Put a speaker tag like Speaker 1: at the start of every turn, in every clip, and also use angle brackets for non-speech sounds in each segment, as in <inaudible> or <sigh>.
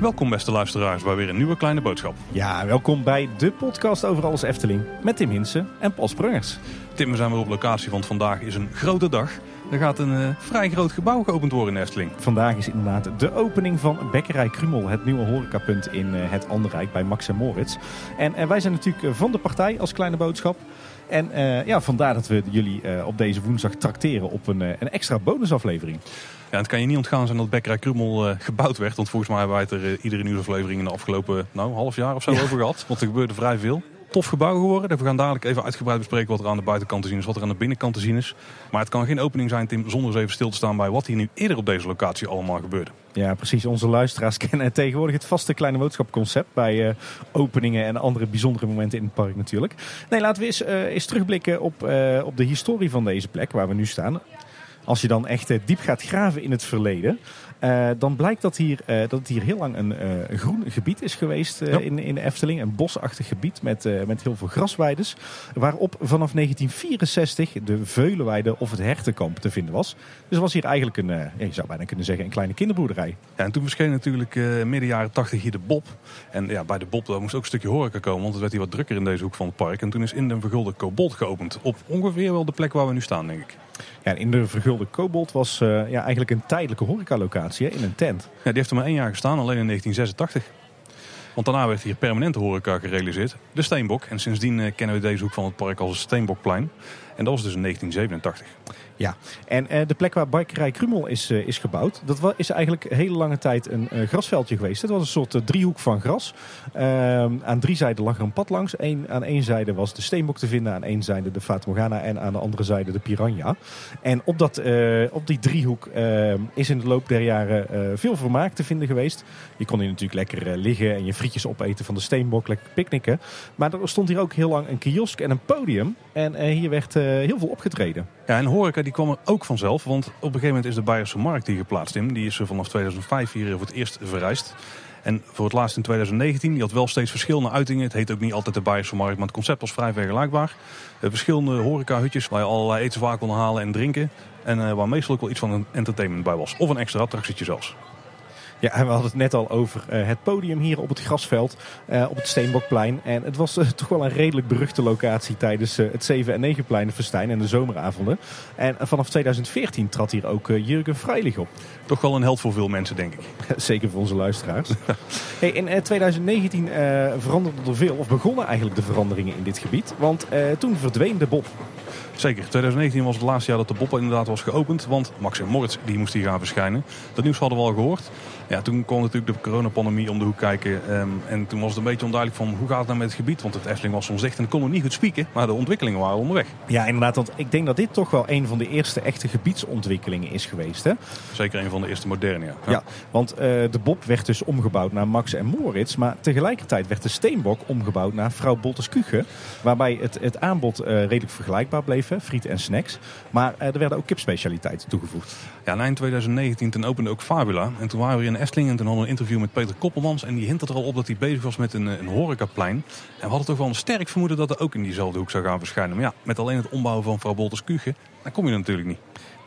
Speaker 1: Welkom beste luisteraars bij weer een nieuwe kleine boodschap.
Speaker 2: Ja, welkom bij de podcast over alles Efteling met Tim Hinsen en Paul Sprungers.
Speaker 1: Tim, we zijn weer op locatie, want vandaag is een grote dag. Er gaat een uh, vrij groot gebouw geopend worden in Efteling.
Speaker 2: Vandaag is inderdaad de opening van Bekkerij Krumel, het nieuwe horecapunt in uh, het Anderrijk bij Max en Moritz. En uh, wij zijn natuurlijk van de partij als kleine boodschap. En ja, vandaar dat we jullie op deze woensdag trakteren op een, een extra bonusaflevering.
Speaker 1: Ja, het kan je niet ontgaan zijn dat Bekkerij Krummel gebouwd werd. Want volgens mij hebben wij het er iedere nieuwsaflevering in de afgelopen nou, half jaar of zo ja. over gehad. Want er gebeurde vrij veel. Tof gebouw geworden. We gaan dadelijk even uitgebreid bespreken wat er aan de buitenkant te zien is, wat er aan de binnenkant te zien is. Maar het kan geen opening zijn, Tim, zonder eens even stil te staan bij wat hier nu eerder op deze locatie allemaal gebeurde.
Speaker 2: Ja, precies. Onze luisteraars <laughs> kennen tegenwoordig het vaste kleine boodschapconcept bij uh, openingen en andere bijzondere momenten in het park natuurlijk. Nee, laten we eens, uh, eens terugblikken op, uh, op de historie van deze plek waar we nu staan. Als je dan echt diep gaat graven in het verleden, uh, dan blijkt dat, hier, uh, dat het hier heel lang een uh, groen gebied is geweest ja. in, in de Efteling. Een bosachtig gebied met, met heel veel grasweides. Waarop vanaf 1964 de Veulenweide of het Hertenkamp te vinden was. Dus was hier eigenlijk een, je zou bijna kunnen zeggen, een kleine kinderboerderij.
Speaker 1: Ja, en toen verscheen natuurlijk midden jaren 80 hier de Bob. En ja, bij de Bob daar moest ook een stukje horeca komen, want het werd hier wat drukker in deze hoek van het park. En toen is in de Vergulde Kobold geopend. Op ongeveer wel de plek waar we nu staan, denk ik.
Speaker 2: Ja, in de Vergulde Kobold was uh, ja, eigenlijk een tijdelijke horecalocatie in een tent.
Speaker 1: Ja, die heeft er maar één jaar gestaan, alleen in 1986. Want daarna werd hier permanente horeca gerealiseerd, de Steenbok. En sindsdien uh, kennen we deze hoek van het park als het Steenbokplein. En dat was dus in 1987.
Speaker 2: Ja, en uh, de plek waar Bikerij Krumel is, uh, is gebouwd, dat is eigenlijk hele lange tijd een uh, grasveldje geweest. Het was een soort driehoek van gras. Ehm, aan drie zijden lag er een pad langs. Eén, aan één zijde was de Steenbok te vinden, aan één zijde de Fata Morgana en aan de andere zijde de Piranha. En op, dat, op die driehoek ehm, is in de loop der jaren veel vermaak te vinden geweest. Je kon hier natuurlijk lekker liggen en je frietjes opeten van de Steenbok, lekker picknicken. Maar er stond hier ook heel lang een kiosk en een podium. En hier werd heel veel opgetreden.
Speaker 1: Ja, en horeca die kwam er ook vanzelf. Want op een gegeven moment is de Beierse Markt hier geplaatst in. Die is vanaf 2005 hier voor het eerst verrijst. En voor het laatst in 2019, die had wel steeds verschillende uitingen. Het heet ook niet altijd de Beierse Markt, maar het concept was vrij vergelijkbaar. Uh, verschillende horecahutjes waar je allerlei etenswaar kon halen en drinken. En uh, waar meestal ook wel iets van een entertainment bij was. Of een extra attractietje zelfs.
Speaker 2: Ja, we hadden het net al over uh, het podium hier op het grasveld, uh, op het Steenbokplein. En het was uh, <laughs> toch wel een redelijk beruchte locatie tijdens het 7 en 9 pleinenfestijn en de zomeravonden. En vanaf 2014 trad hier ook Jurgen Freilich op.
Speaker 1: Toch wel een held voor veel mensen, denk ik. <laughs>
Speaker 2: Zeker voor onze luisteraars. <laughs> hey, in 2019 veranderde er veel, of begonnen eigenlijk de veranderingen in dit gebied. Want toen verdween de Bob.
Speaker 1: Zeker, 2019 was het laatste jaar dat de Bob inderdaad was geopend. Want Max en Moritz die moest hier gaan verschijnen. Dat nieuws hadden we al gehoord. Ja, toen kwam natuurlijk de coronapandemie om de hoek kijken. Um, en toen was het een beetje onduidelijk van hoe gaat het nou met het gebied. Want het Efteling was soms dicht en kon nog niet goed spieken. Maar de ontwikkelingen waren onderweg.
Speaker 2: Ja, inderdaad. Want ik denk dat dit toch wel een van de eerste echte gebiedsontwikkelingen is geweest. Hè?
Speaker 1: Zeker een van de eerste moderne, ja.
Speaker 2: ja. want uh, de Bob werd dus omgebouwd naar Max en Moritz. Maar tegelijkertijd werd de Steenbok omgebouwd naar Vrouw Bolters Kuchen. Waarbij het, het aanbod uh, redelijk vergelijkbaar bleef. Hè? Frieten en snacks. Maar uh, er werden ook kipspecialiteiten toegevoegd.
Speaker 1: Ja, en eind 2019 toen opende ook Fabula. En toen waren we in Efteling en toen hadden we een interview met Peter Koppelmans. En die hint er al op dat hij bezig was met een, een horecaplein. En we hadden toch wel een sterk vermoeden dat er ook in diezelfde hoek zou gaan verschijnen. Maar ja, met alleen het ombouwen van Vrouw Bolters Kuchen, dan kom je natuurlijk niet.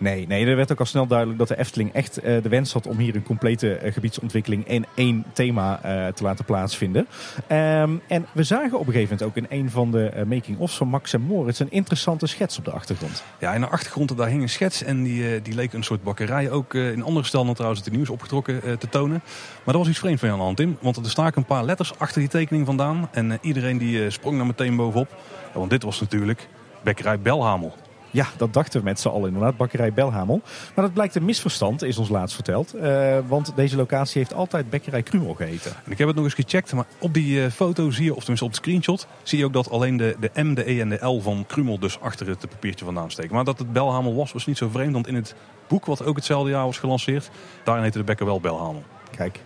Speaker 2: Nee, nee, er werd ook al snel duidelijk dat de Efteling echt uh, de wens had om hier een complete uh, gebiedsontwikkeling in één thema uh, te laten plaatsvinden. Um, en we zagen op een gegeven moment ook in een van de making-ofs van Max en Moritz een interessante schets op de achtergrond.
Speaker 1: Ja, in de achtergrond daar hing een schets en die, die leek een soort bakkerij. Ook in andere stellen trouwens het nieuws opgetrokken te tonen. Maar er was iets vreemds van aan hand in, want er staken een paar letters achter die tekening vandaan. En iedereen die sprong daar meteen bovenop. Want dit was natuurlijk Bekkerij Belhamel.
Speaker 2: Ja, dat dachten we met z'n allen inderdaad, bakkerij Belhamel. Maar dat blijkt een misverstand, is ons laatst verteld. Uh, want deze locatie heeft altijd bakkerij Krumel geheten.
Speaker 1: En ik heb het nog eens gecheckt, maar op die uh, foto zie je, of tenminste op de screenshot, zie je ook dat alleen de, de M, de E en de L van Krumel dus achter het papiertje vandaan steken. Maar dat het Belhamel was, was niet zo vreemd, want in het boek, wat ook hetzelfde jaar was gelanceerd, daarin heette de bekker wel Belhamel.
Speaker 2: Kijk.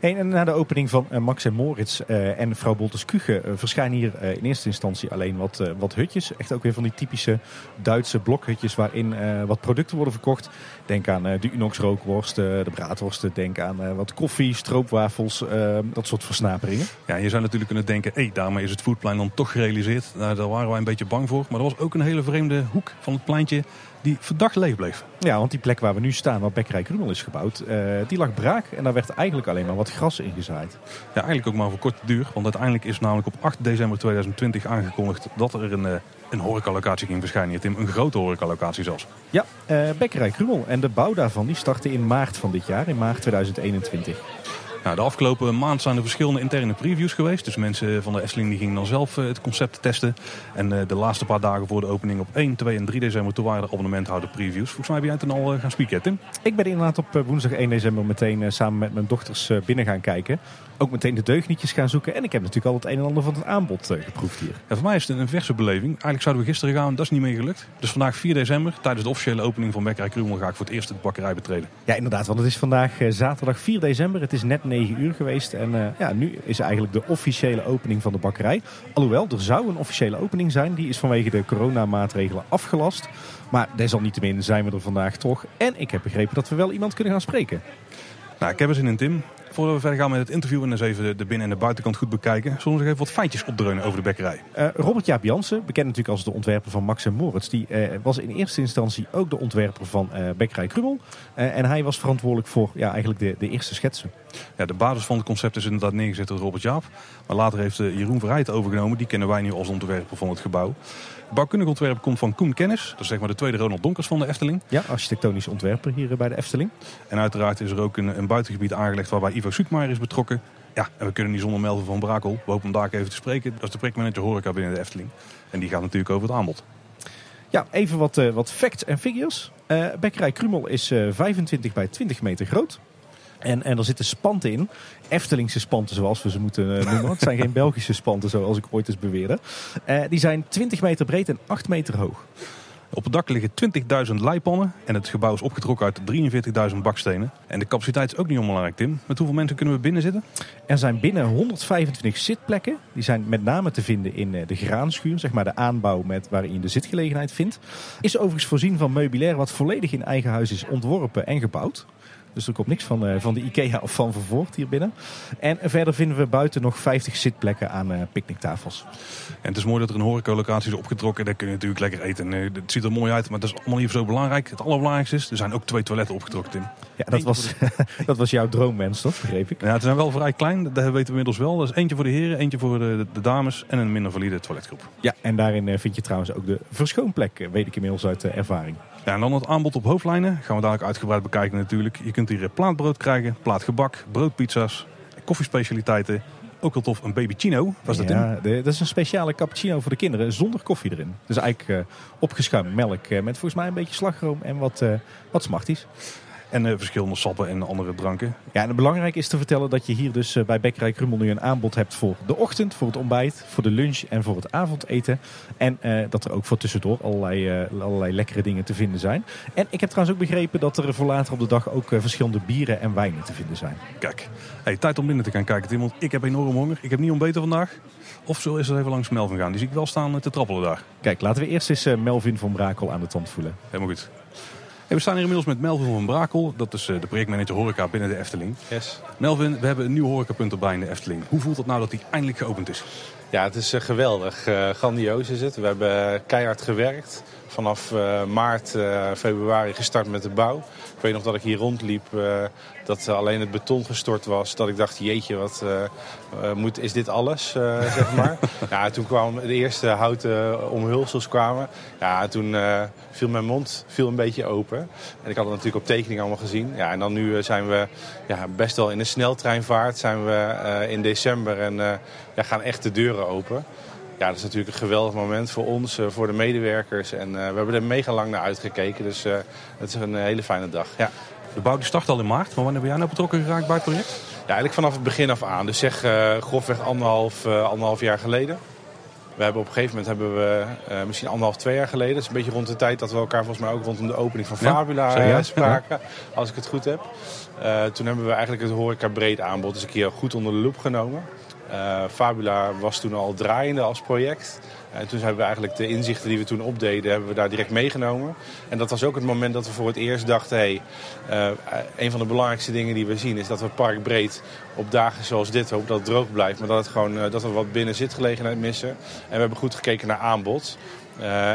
Speaker 2: Hey, en na de opening van uh, Max en Moritz uh, en vrouw Boltes Kuge uh, verschijnen hier in eerste instantie alleen wat, wat hutjes. Echt ook weer van die typische Duitse blokhutjes waarin wat producten worden verkocht. Denk aan de Unox rookworsten, de braadworsten. Denk aan wat koffie, stroopwafels, dat soort versnaperingen.
Speaker 1: Ja, je zou natuurlijk kunnen denken, hey, daarmee is het foodplein dan toch gerealiseerd. Nou, daar waren wij een beetje bang voor. Maar er was ook een hele vreemde hoek van het pleintje die verdacht leeg bleef.
Speaker 2: Ja, want die plek waar we nu staan, waar Bekkerij Krumel is gebouwd, die lag braak. En daar werd eigenlijk alleen maar wat gras ingezaaid.
Speaker 1: Ja, eigenlijk ook maar voor korte duur. Want uiteindelijk is namelijk op 8 december 2020 aangekondigd dat er een, uh, een horecalocatie ging verschijnen. Tim, een grote horecalocatie zelfs.
Speaker 2: Ja, uh, Bekkerij Krumel. En de bouw daarvan die startte in maart van dit jaar, in maart 2021.
Speaker 1: Nou, de afgelopen maand zijn er verschillende interne previews geweest. Dus mensen van de Efteling die gingen dan zelf eh, het concept testen. En eh, de laatste paar dagen voor de opening op 1, 2 en 3 december... toen waren er abonnementhouder previews. Volgens mij ben jij toen al eh, gaan spieken, Tim?
Speaker 2: Ik ben inderdaad op woensdag 1 december meteen samen met mijn dochters binnen gaan kijken ook meteen de deugnietjes gaan zoeken. En ik heb natuurlijk al het een en ander van het aanbod uh, geproefd hier.
Speaker 1: Ja, voor mij is het een verse beleving. Eigenlijk zouden we gisteren gaan, dat is niet meer gelukt. Dus vandaag 4 december, tijdens de officiële opening van Bekkerij Krumel, ga ik voor het eerst de bakkerij betreden.
Speaker 2: Ja, inderdaad, want het is vandaag uh, zaterdag 4 december. Het is net 9 uur geweest. En uh, ja, nu is eigenlijk de officiële opening van de bakkerij. Alhoewel, er zou een officiële opening zijn. Die is vanwege de coronamaatregelen afgelast. Maar desalniettemin zijn we er vandaag toch. En ik heb begrepen dat we wel iemand kunnen gaan spreken.
Speaker 1: Nou, ik heb er zin in, Tim voordat we verder gaan met het interview en eens even de binnen- en de buitenkant goed bekijken, zullen we nog even wat feitjes opdreunen over de bekkerij.
Speaker 2: Uh, Robert Jaap Jansen, bekend natuurlijk als de ontwerper van Max en Moritz, die uh, was in eerste instantie ook de ontwerper van uh, Bekkerij Krummel. en hij was verantwoordelijk voor ja, eigenlijk de, de eerste schetsen.
Speaker 1: Ja, de basis van het concept is inderdaad neergezet door Robert Jaap. Maar later heeft Jeroen Verheid overgenomen. Die kennen wij nu als ontwerper van het gebouw. Bouwkundig ontwerp komt van Koen Kennis. Dat is zeg maar de tweede Ronald Donkers van de Efteling.
Speaker 2: Ja, architectonisch ontwerper hier bij de Efteling.
Speaker 1: En uiteraard is er ook een, een buitengebied aangelegd waarbij Ivo Soetmaier is betrokken. Ja, en we kunnen niet zonder Melvin van Brakel. We hopen hem daar even te spreken. Dat is de projectmanager horeca binnen de Efteling. En die gaat natuurlijk over het aanbod.
Speaker 2: Ja, even wat, uh, wat facts en figures. Uh, Bekkerij Krumel is uh, eh, 25 bij 20 meter groot. En, en er zitten spanten in. Eftelingse spanten, zoals we ze moeten noemen. Het zijn geen Belgische spanten, zoals ik ooit eens beweerde. Uh, die zijn 20 meter breed en 8 meter hoog.
Speaker 1: Op het dak liggen 20.000 leipannen en het gebouw is opgetrokken uit 43.000 bakstenen. En de capaciteit is ook niet onbelangrijk, Tim. Met hoeveel mensen kunnen we binnen zitten?
Speaker 2: Er zijn binnen 125 zitplekken. Die zijn met name te vinden in de graanschuur, zeg maar de aanbouw met waarin je de zitgelegenheid vindt. Is overigens voorzien van meubilair wat volledig in eigen huis is ontworpen en gebouwd. Dus er komt niks van, uh, van de IKEA of van Vervoort hier binnen. En verder vinden we buiten nog 50 zitplekken aan uh, picknicktafels.
Speaker 1: En het is mooi dat er een horecalocatie is opgetrokken. Daar kun je natuurlijk lekker eten. Het ziet er mooi uit, maar dat is allemaal niet zo belangrijk. Het allerbelangrijkste is, er zijn ook twee toiletten opgetrokken, Tim.
Speaker 2: Ja, dat, was, <laughs> dat was jouw droommens, toch? Begreep ik.
Speaker 1: Ja, het zijn wel vrij klein, dat weten we inmiddels wel. Dat is eentje voor de heren, eentje voor de, de dames en een minder valide toiletgroep.
Speaker 2: Ja, en daarin vind je trouwens ook de verschoonplek, weet ik inmiddels uit ervaring.
Speaker 1: Ja, en dan het aanbod op hoofdlijnen. Gaan we dadelijk uitgebreid bekijken natuurlijk. Je kunt hier plaatbrood krijgen, plaatgebak, broodpizza's, koffiespecialiteiten. Ook wel tof, een babychino. Was dat
Speaker 2: ja, dat is een speciale cappuccino voor de kinderen zonder koffie erin. Dus eigenlijk uh, opgeschuimd melk uh, met volgens mij een beetje slagroom en wat, uh, wat smarties.
Speaker 1: En uh, verschillende sappen en andere dranken.
Speaker 2: Ja, en belangrijk is te vertellen dat je hier dus uh, bij Bekkerij Krummel nu een aanbod hebt voor de ochtend, voor het ontbijt, voor de lunch en voor het avondeten. En uh, dat er ook voor tussendoor allerlei, allerlei lekkere dingen te vinden zijn. En ik heb trouwens ook begrepen dat er voor later op de dag ook verschillende bieren en wijnen te vinden zijn.
Speaker 1: Kijk, hey, tijd om binnen te gaan kijken Tim, want ik heb enorm honger. Ik heb niet ontbeten vandaag. Of zo is er even langs Melvin gaan. Die zie ik wel staan te trappelen daar.
Speaker 2: Kijk, laten we eerst eens Melvin van Brakel aan de tand voelen.
Speaker 1: Helemaal goed we staan hier inmiddels met Melvin van Brakel. Dat is eh, de projectmanager horeca binnen de Efteling.
Speaker 3: Yes.
Speaker 1: Melvin, we hebben een nieuw horecapunt erbij in de Efteling. Hoe voelt het nou dat die eindelijk geopend is?
Speaker 3: Ja, het is uh, geweldig. Uh, grandioos is het. We hebben keihard gewerkt. Vanaf maart, februari gestart met de bouw. Ik weet nog dat ik hier rondliep dat alleen het beton gestort was. Dat ik dacht, jeetje, wat moet, is dit alles, zeg maar. <laughs> ja, toen kwamen de eerste houten omhulsels kwamen. Ja, toen viel mijn mond viel een beetje open. En ik had het natuurlijk op tekening allemaal gezien. Ja, en dan nu zijn we ja, best wel in een sneltreinvaart. Zijn we in december en ja, gaan echt de deuren open. Ja, dat is natuurlijk een geweldig moment voor ons, voor de medewerkers. En we hebben er mega lang naar uitgekeken. Dus het is een hele fijne dag. Ja.
Speaker 1: De bouw die start al in maart, maar wanneer ben jij nou betrokken geraakt bij het project?
Speaker 3: Ja, eigenlijk vanaf het begin af aan. Dus zeg grofweg anderhalf, anderhalf jaar geleden. We hebben op een gegeven moment hebben we uh, misschien anderhalf, twee jaar geleden, dat is een beetje rond de tijd dat we elkaar volgens mij ook rondom de opening van Fabula ja, spraken, als ik het goed heb. Uh, toen hebben we eigenlijk het horeca breed aanbod eens een keer goed onder de loep genomen. Uh, Fabula was toen al draaiende als project. En toen hebben we eigenlijk de inzichten die we toen opdeden, hebben we daar direct meegenomen. En dat was ook het moment dat we voor het eerst dachten, hey, uh, een van de belangrijkste dingen die we zien is dat we parkbreed op dagen zoals dit hopen dat het droog blijft. Maar dat, het gewoon, uh, dat we wat binnen zitgelegenheid missen. En we hebben goed gekeken naar aanbod.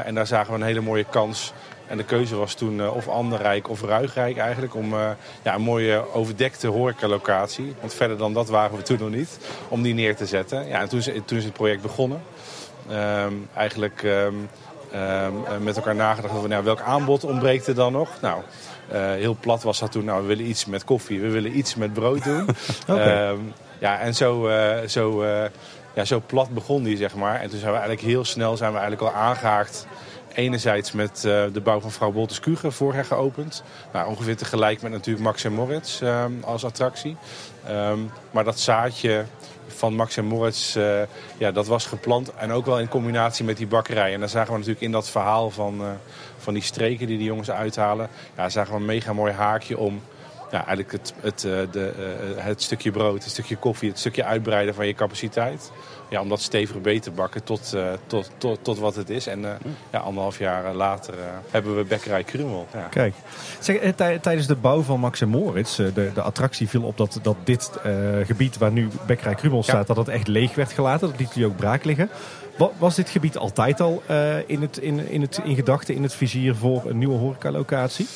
Speaker 3: En daar zagen we een hele mooie kans en de keuze was toen uh, of Anderrijk of Ruigrijk eigenlijk. Om uh, ja, een mooie overdekte horecalocatie. Want verder dan dat waren we toen nog niet. Om die neer te zetten. Ja, en toen, toen is het project begonnen. Um, eigenlijk um, um, met elkaar nagedacht over nou, welk aanbod ontbreekt er dan nog. Nou, uh, heel plat was dat toen. Nou, we willen iets met koffie. We willen iets met brood doen. <laughs> okay. ja, en zo... Uh, zo ja, zo plat begon die, zeg maar. En toen zijn we eigenlijk heel snel zijn we eigenlijk al aangehaakt enerzijds met uh, de bouw van vrouw Boltes Kuge vorig geopend. Nou, ongeveer tegelijk met natuurlijk Max en Moritz uh, als attractie. Um, maar dat zaadje van Max en Moritz, uh, ja, dat was geplant. En ook wel in combinatie met die bakkerij. En daar zagen we natuurlijk in dat verhaal van, van die streken die die jongens uithalen. Ja, zagen we een mega mooi haakje om eigenlijk het, het, de, het stukje brood, het stukje koffie, het stukje uitbreiden van je capaciteit ja, om dat stevig beter te bakken tot, uh, tot, tot, tot wat het is. En uh, ja, anderhalf jaar later uh, hebben we Bekkerij Krumel. Ja.
Speaker 2: Kijk, zeg, tijdens de bouw van Max en Moritz, de, de attractie viel op dat, dat dit gebied waar nu Bekkerij Krumel staat, dat het echt leeg werd gelaten. Dat liet jullie ook braak liggen. Was dit gebied altijd al uh, in, het, in, in, het, in gedachten, in het vizier voor een nieuwe horecalocatie?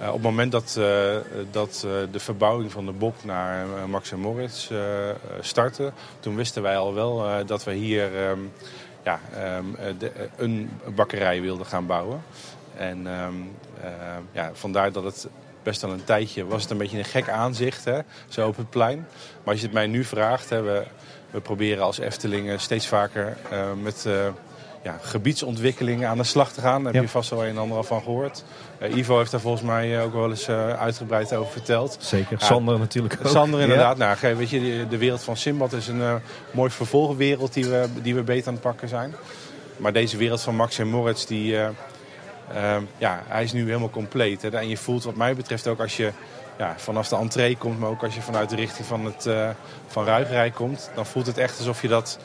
Speaker 3: Uh, op het moment dat, uh, dat de verbouwing van de Bob naar Max en Moritz startte, toen wisten wij al wel dat we hier um, ja, de, een bakkerij wilden gaan bouwen. En um, ja, vandaar dat het best al een tijdje was het een beetje een gek aanzicht, hè, zo op het plein. Maar als je het mij nu vraagt, we, we proberen als Eftelingen steeds vaker uh, met uh, ja, gebiedsontwikkelingen aan de slag te gaan. Daar heb je vast wel een en ander al van gehoord. Uh, Ivo heeft daar volgens mij ook wel eens uitgebreid over verteld.
Speaker 2: Zeker, ja, Sander natuurlijk ook.
Speaker 3: Sander inderdaad. Ja. Nou, weet je, de wereld van Simbad is een mooi vervolgwereld die we, die we beter aan het pakken zijn. Maar deze wereld van Max en Moritz, die, ja, hij is nu helemaal compleet. Hè. En je voelt wat mij betreft ook als je ja, vanaf de entree komt, maar ook als je vanuit de richting van, het, uh, van komt, dan voelt het echt alsof je dat,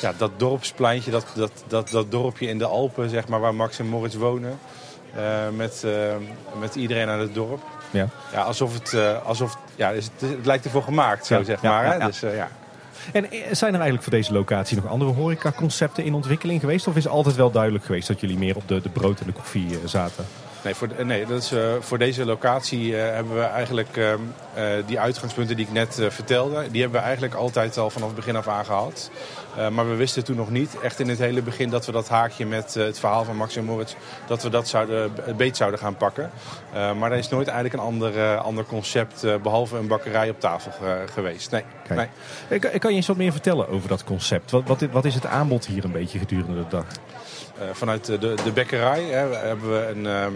Speaker 3: ja, dat dorpspleintje, dat, dat, dat, dat dorpje in de Alpen, zeg maar, waar Max en Moritz wonen, uh, met, uh, met iedereen aan het dorp. Ja. Ja, alsof het, alsof, ja, het, het, lijkt ervoor gemaakt, zo ja, zeg maar. Ja, ja, dus, ja.
Speaker 2: En zijn er eigenlijk voor deze locatie nog andere horecaconcepten in ontwikkeling geweest? Of is het altijd wel duidelijk geweest dat jullie meer op de, de brood en de koffie zaten?
Speaker 3: Nee, voor, nee dat is, uh, voor deze locatie uh, hebben we eigenlijk uh, die uitgangspunten die ik net vertelde, die hebben we eigenlijk altijd al vanaf het begin af aan gehad. maar we wisten toen nog niet, echt in het hele begin, dat we dat haakje met het verhaal van Max en Moritz, dat we dat zouden, beet zouden gaan pakken. maar er is nooit eigenlijk een ander, ander concept, behalve een bakkerij op tafel geweest. Nee. nee.
Speaker 2: Ik, kan je eens wat meer vertellen over dat concept? Wat, wat, wat is het aanbod hier een beetje gedurende de dag?
Speaker 3: Uh, vanuit de, de bekkerij hè, hebben we een, uh,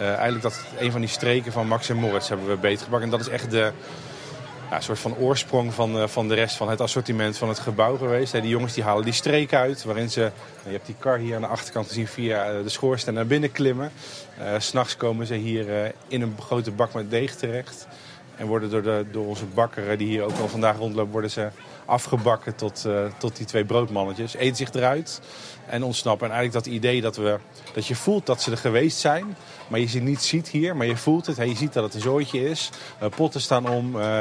Speaker 3: uh, eigenlijk dat, een van die streken van Max en Moritz hebben we beetgebakken. En dat is echt de ja, soort van oorsprong van, van de rest van het assortiment van het gebouw geweest. Hè, die jongens die halen die streek uit waarin ze, je hebt die kar hier aan de achterkant te zien via de schoorsteen naar binnen klimmen. S'nachts komen ze hier in een grote bak met deeg terecht. En worden door, de, door onze bakker, die hier ook al vandaag rondloopt, worden ze afgebakken tot, tot die twee broodmannetjes. Eten zich eruit en ontsnappen. En eigenlijk dat idee dat, we, dat je voelt dat ze er geweest zijn, maar je ze niet ziet hier, maar je voelt het. Je ziet dat het een zooitje is. Uh, potten staan om. Uh,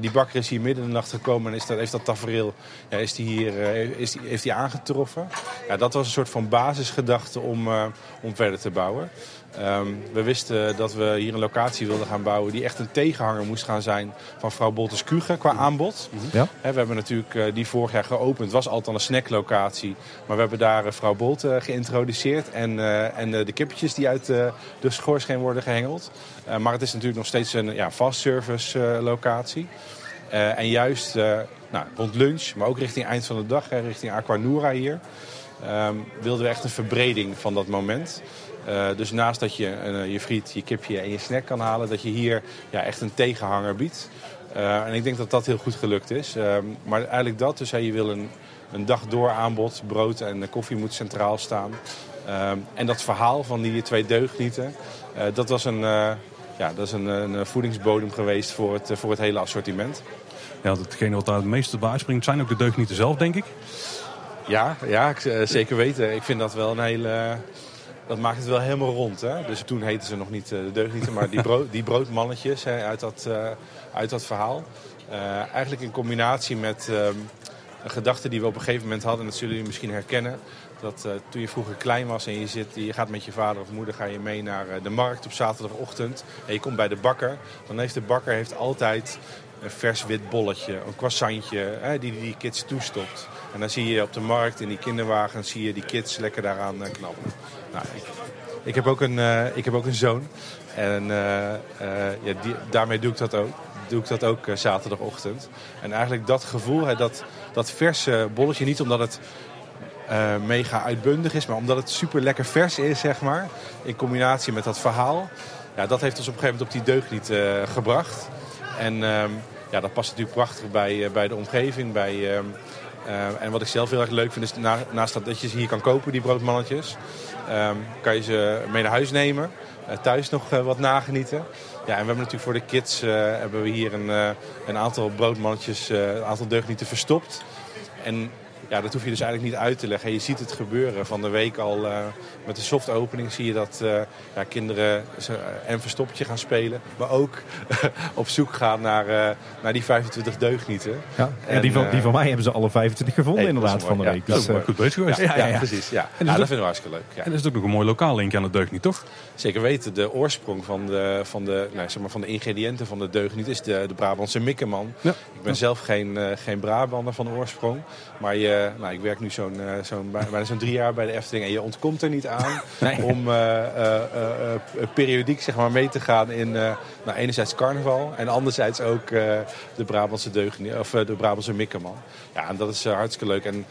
Speaker 3: die bakker is hier midden in de nacht gekomen en is dat, heeft dat tafereel ja, is die hier, is die, heeft hij aangetroffen. Ja, dat was een soort van basisgedachte om, om verder te bouwen. Um, we wisten dat we hier een locatie wilden gaan bouwen die echt een tegenhanger moest gaan zijn van vrouw Boltes Kuge qua aanbod. Ja. we hebben natuurlijk uh, die vorig jaar geopend. Het was altijd een snacklocatie. Maar we hebben daar uh, vrouw Bolt uh, geïntroduceerd. En, en de kippetjes die uit de schoorsteen worden gehengeld. maar het is natuurlijk nog steeds een ja, fast service locatie. en juist nou, rond lunch, maar ook richting eind van de dag, richting Aquanura hier. Um, wilden we echt een verbreding van dat moment. Uh, dus naast dat je uh, je friet, je kipje en je snack kan halen, dat je hier ja, echt een tegenhanger biedt. Eh, en ik denk dat dat heel goed gelukt is. Maar eigenlijk dat, dus je wil een, een dag door aanbod, brood en koffie moet centraal staan. En dat verhaal van die twee deugnieten, dat was een, ja, dat is een, een, voedingsbodem geweest voor het, voor het hele assortiment.
Speaker 1: Ja, hetgene wat daar het meeste bij uitspringt zijn ook de deugnieten zelf, denk ik.
Speaker 3: Ja, ja zeker weten. Ik vind dat wel een hele dat maakt het wel helemaal rond. Hè? Dus toen heten ze nog niet uh, de deugnieten, maar die, brood, <laughs> die broodmannetjes hè, uit, dat, uh, uit dat verhaal. Uh, eigenlijk in combinatie met ehm, een gedachte die we op een gegeven moment hadden, en dat zullen jullie misschien herkennen. Dat toen je vroeger klein was en je, zit, je gaat met je vader of moeder ga je mee naar de markt op zaterdagochtend. En je komt bij de bakker. Dan heeft de bakker heeft altijd een vers wit bolletje, een croissantje, hè, die die kids toestopt. En dan zie je op de markt in die kinderwagen zie je die kids lekker daaraan knappen. Nou, ik, heb ook een, uh, ik heb ook een zoon. En uh, ja, die, daarmee doe ik dat ook. Doe ik dat ook zaterdagochtend. En eigenlijk dat gevoel, hè, dat, dat verse bolletje, niet omdat het mega uitbundig is, maar omdat het super lekker vers is, zeg maar. In combinatie met dat verhaal. Ja, dat heeft ons op een gegeven moment op die deugniet gebracht. En ehm, ja, dat past natuurlijk prachtig bij, bij de omgeving, bij... Ehm, en wat ik zelf heel erg leuk vind is naast dat, dat je ze hier kan kopen, die broodmannetjes. Um, kan je ze mee naar huis nemen. Uh, thuis nog uh, wat nagenieten. Ja, en we hebben natuurlijk voor de kids uh, hebben we hier een, een aantal broodmannetjes, een aantal deugnieten verstopt. En ja, dat hoef je dus eigenlijk niet uit te leggen. Je ziet het gebeuren. Van de week al uh, met de soft opening zie je dat uh, ja, kinderen en verstoppertje gaan spelen. Maar ook op zoek gaan naar, uh, naar die 25 deugnieten.
Speaker 2: Ja, en, die, van, die van mij hebben ze alle 25 gevonden hey, inderdaad van de week.
Speaker 1: Ja, dus, goed bezig geweest.
Speaker 3: Ja, precies. Ja. En dat vinden we hartstikke leuk. Ja.
Speaker 1: En er is ook nog een mooi lokaal linkje aan de deugniet, toch?
Speaker 3: Zeker weten. De oorsprong van de, van de, nee, zeg maar van de ingrediënten van de deugniet is de, de Brabantse mikkeman. Ik ben zelf geen, geen Brabander van oorsprong. Maar je, nou, ik werk nu zo'n uh, zo'n bijna zo'n drie jaar bij de Efteling. En je ontkomt er niet aan <laughs> nee. om uh, periodiek zeg maar, mee te gaan in nou, enerzijds carnaval. En anderzijds ook de Brabantse deugd, of de Brabantse mikkerman. Ja, en dat is hartstikke leuk. En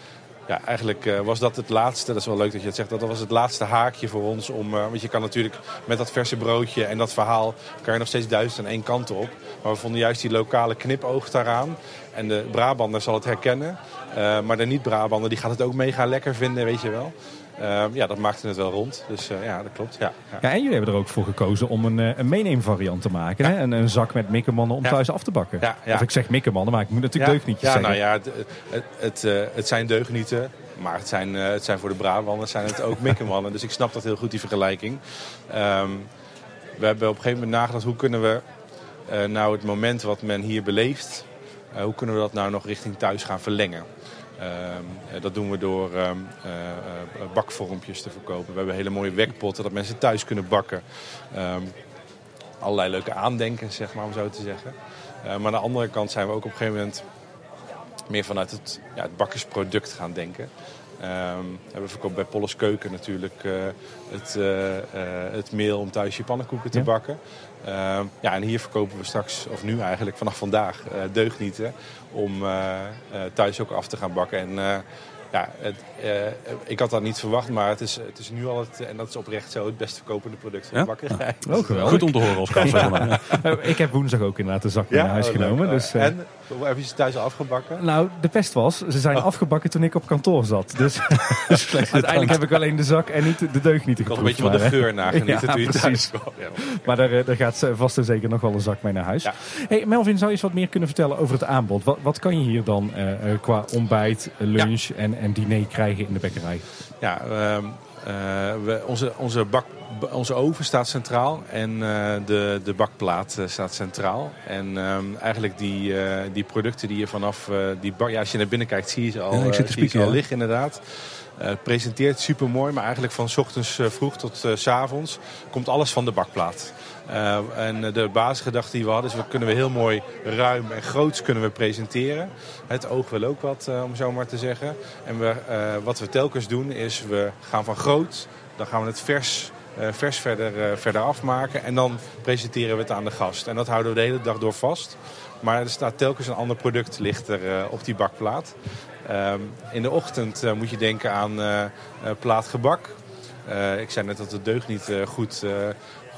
Speaker 3: ja, eigenlijk uh, was dat het laatste. Dat is wel leuk dat je het zegt. Dat was het laatste haakje voor ons. Om, uh, want je kan natuurlijk met dat verse broodje en dat verhaal... kan je nog steeds duizend aan één kant op. Maar we vonden juist die lokale knipoog daaraan. En de Brabander zal het herkennen. Uh, maar de niet-Brabander die gaat het ook mega lekker vinden, weet je wel. Uh, ja, dat maakte het wel rond. Dus uh, ja, dat klopt. Ja,
Speaker 2: ja. ja, en jullie hebben er ook voor gekozen om een, een meeneemvariant te maken. Hè? Een, een zak met mikkemannen om thuis af te bakken. Of ik zeg mikkemannen, maar ik moet natuurlijk deugnietjes
Speaker 3: ja,
Speaker 2: zeggen.
Speaker 3: Nou ja, het, het, het, het zijn deugnieten. Maar het zijn, het zijn voor de Brabanders zijn het ook <laughs> mikkemannen. dus ik snap dat heel goed, die vergelijking. Um, we hebben op een gegeven moment nagedacht, hoe kunnen we nou het moment wat men hier beleeft... hoe kunnen we dat nou nog richting thuis gaan verlengen? Uh, dat doen we door uh, uh, bakvormpjes te verkopen. We hebben hele mooie wekpotten dat mensen thuis kunnen bakken. Um, allerlei leuke aandenken, zeg maar, om zo te zeggen. maar aan de andere kant zijn we ook op een gegeven moment meer vanuit het, ja, het bakkersproduct gaan denken. We verkopen bij Polles Keuken natuurlijk het, het meel om thuis je pannenkoeken te ja. bakken. Uh, ja, en hier verkopen we straks, of nu eigenlijk vanaf vandaag, deugnieten om thuis ook af te gaan bakken. En ja, het, uh, ik had dat niet verwacht, maar het is, het is nu al, het, en dat is oprecht zo, het best verkopende product van de ja? bakkerij.
Speaker 1: Ja. Ook <laughs> wel. Goed om te horen als kans. <laughs> Ja.
Speaker 2: ik heb woensdag ook inderdaad een zak naar huis oh, genomen.
Speaker 3: Leuk.
Speaker 2: Dus,
Speaker 3: uh, en hoe heb je ze thuis afgebakken?
Speaker 2: Nou, de pest was, ze zijn oh. afgebakken toen ik op kantoor zat. Dus <laughs> uiteindelijk heb ik alleen de zak en niet de deugd niet
Speaker 3: Ik een beetje van de geur nagenieten
Speaker 2: ja,
Speaker 3: toen je thuis
Speaker 2: kwam. Maar daar, daar gaat vast en zeker nog wel een zak mee naar huis. Hey, Melvin, zou je eens wat meer kunnen vertellen over het aanbod? Wat, wat kan je hier dan uh, qua ontbijt, lunch en, en diner krijgen? in de bekkerij?
Speaker 3: Ja, uh, we, onze, onze, bak, onze oven staat centraal en uh, de, de bakplaat staat centraal. En um, eigenlijk die, die producten die je vanaf die bak... Ja, als je naar binnen kijkt zie je ze al, ja, ik zit zie ze al liggen inderdaad. Het presenteert super mooi, maar eigenlijk van ochtends vroeg tot s avonds komt alles van de bakplaat. Uh, en de basisgedachte die we hadden is, we kunnen we heel mooi ruim en groots kunnen we presenteren. Het oog wil ook wat, uh, om zo maar te zeggen. En we, uh, wat we telkens doen is, we gaan van groot, dan gaan we het vers, vers verder, verder afmaken. En dan presenteren we het aan de gast. En dat houden we de hele dag door vast. Maar er staat telkens een ander product ligt er op die bakplaat. in de ochtend moet je denken aan plaat gebak. Eh, ik zei net dat de deugd niet eh, goed, eh,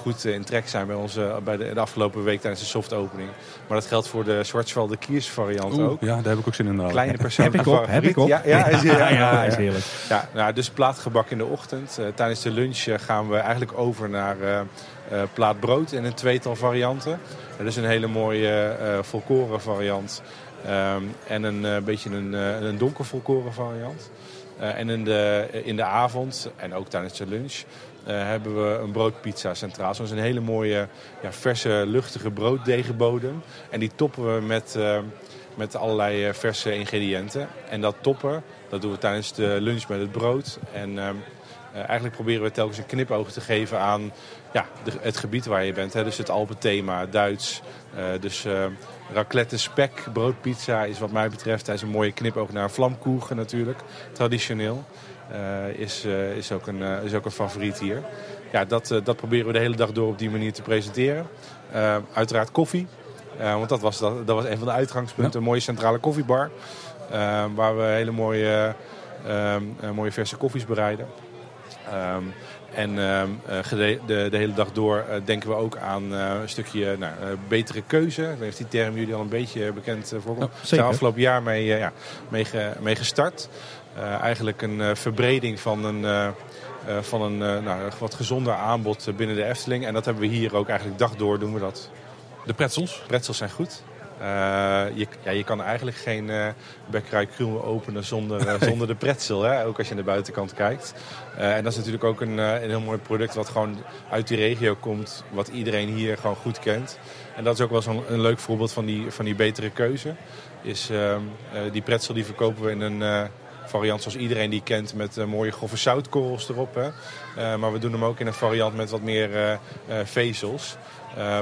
Speaker 3: goed in trek zijn bij, onze, bij de, de afgelopen week tijdens de soft opening. Maar dat geldt voor de Schwarzwälder Kiers variant
Speaker 1: Oeh,
Speaker 3: ook.
Speaker 1: ja, daar heb ik ook zin in. nou.
Speaker 3: Kleine persoonlijke
Speaker 2: Heb ik op, heb ik op.
Speaker 3: Ja, ja, is, ja,
Speaker 2: is heerlijk.
Speaker 3: Ja, nou, dus plaatgebak in de ochtend. Eh, tijdens de lunch eh, gaan we eigenlijk over naar eh eh, plaatbrood in een tweetal varianten. Dat is een hele mooie eh volkoren variant. Ehm, en een eh, beetje een, eh, een donker volkoren variant. Eh, en in de, in de avond, en ook tijdens de lunch, eh, hebben we een broodpizza centraal. Zo'n een hele mooie, ja, verse, luchtige brooddegenbodem. En die toppen we met, eh, met allerlei eh, verse ingrediënten. En dat toppen, dat doen we tijdens de lunch met het brood. En ehm, eh, eigenlijk proberen we telkens een knipoog te geven aan ja, de- het gebied waar je bent. Hè. Dus het Alpenthema, Duits. Eh, dus eh, raclette spek, broodpizza is wat mij betreft... Hij een mooie knipoog naar vlamkoegen natuurlijk, traditioneel. Eh, is, eh, is, ook een, eh, is ook een favoriet hier. Ja, dat, dat proberen we de hele dag door op die manier te presenteren. Uiteraard koffie. Want dat was, dat, dat was een van de uitgangspunten. Een mooie centrale koffiebar. waar we hele mooie, mooie verse koffies bereiden. En de, de hele dag door denken we ook aan een stukje nou, betere keuze. Ik weet niet of die term jullie al een beetje bekend voorkomt. Zijn
Speaker 2: zeker.
Speaker 3: afgelopen jaar mee, ja, mee, ge- mee gestart. Eh, eigenlijk een eh, verbreding van een, eh, van een nou, wat gezonder aanbod binnen de Efteling. En dat hebben we hier ook eigenlijk dag door doen we dat.
Speaker 1: De pretzels.
Speaker 3: Pretzels zijn goed. Je, ja, je kan eigenlijk geen eh bekkerij openen zonder, <laughs> zonder de pretzel. Hè? Ook als je aan de buitenkant kijkt. En dat is natuurlijk ook een, een heel mooi product wat gewoon uit die regio komt. Wat iedereen hier gewoon goed kent. En dat is ook wel zo'n een leuk voorbeeld van die, van die betere keuze. Is, ehm, eh, die pretzel die verkopen we in een variant zoals iedereen die kent. Met eh, mooie grove zoutkorrels erop. Hè? Eh, maar we doen hem ook in een variant met wat meer eh, vezels.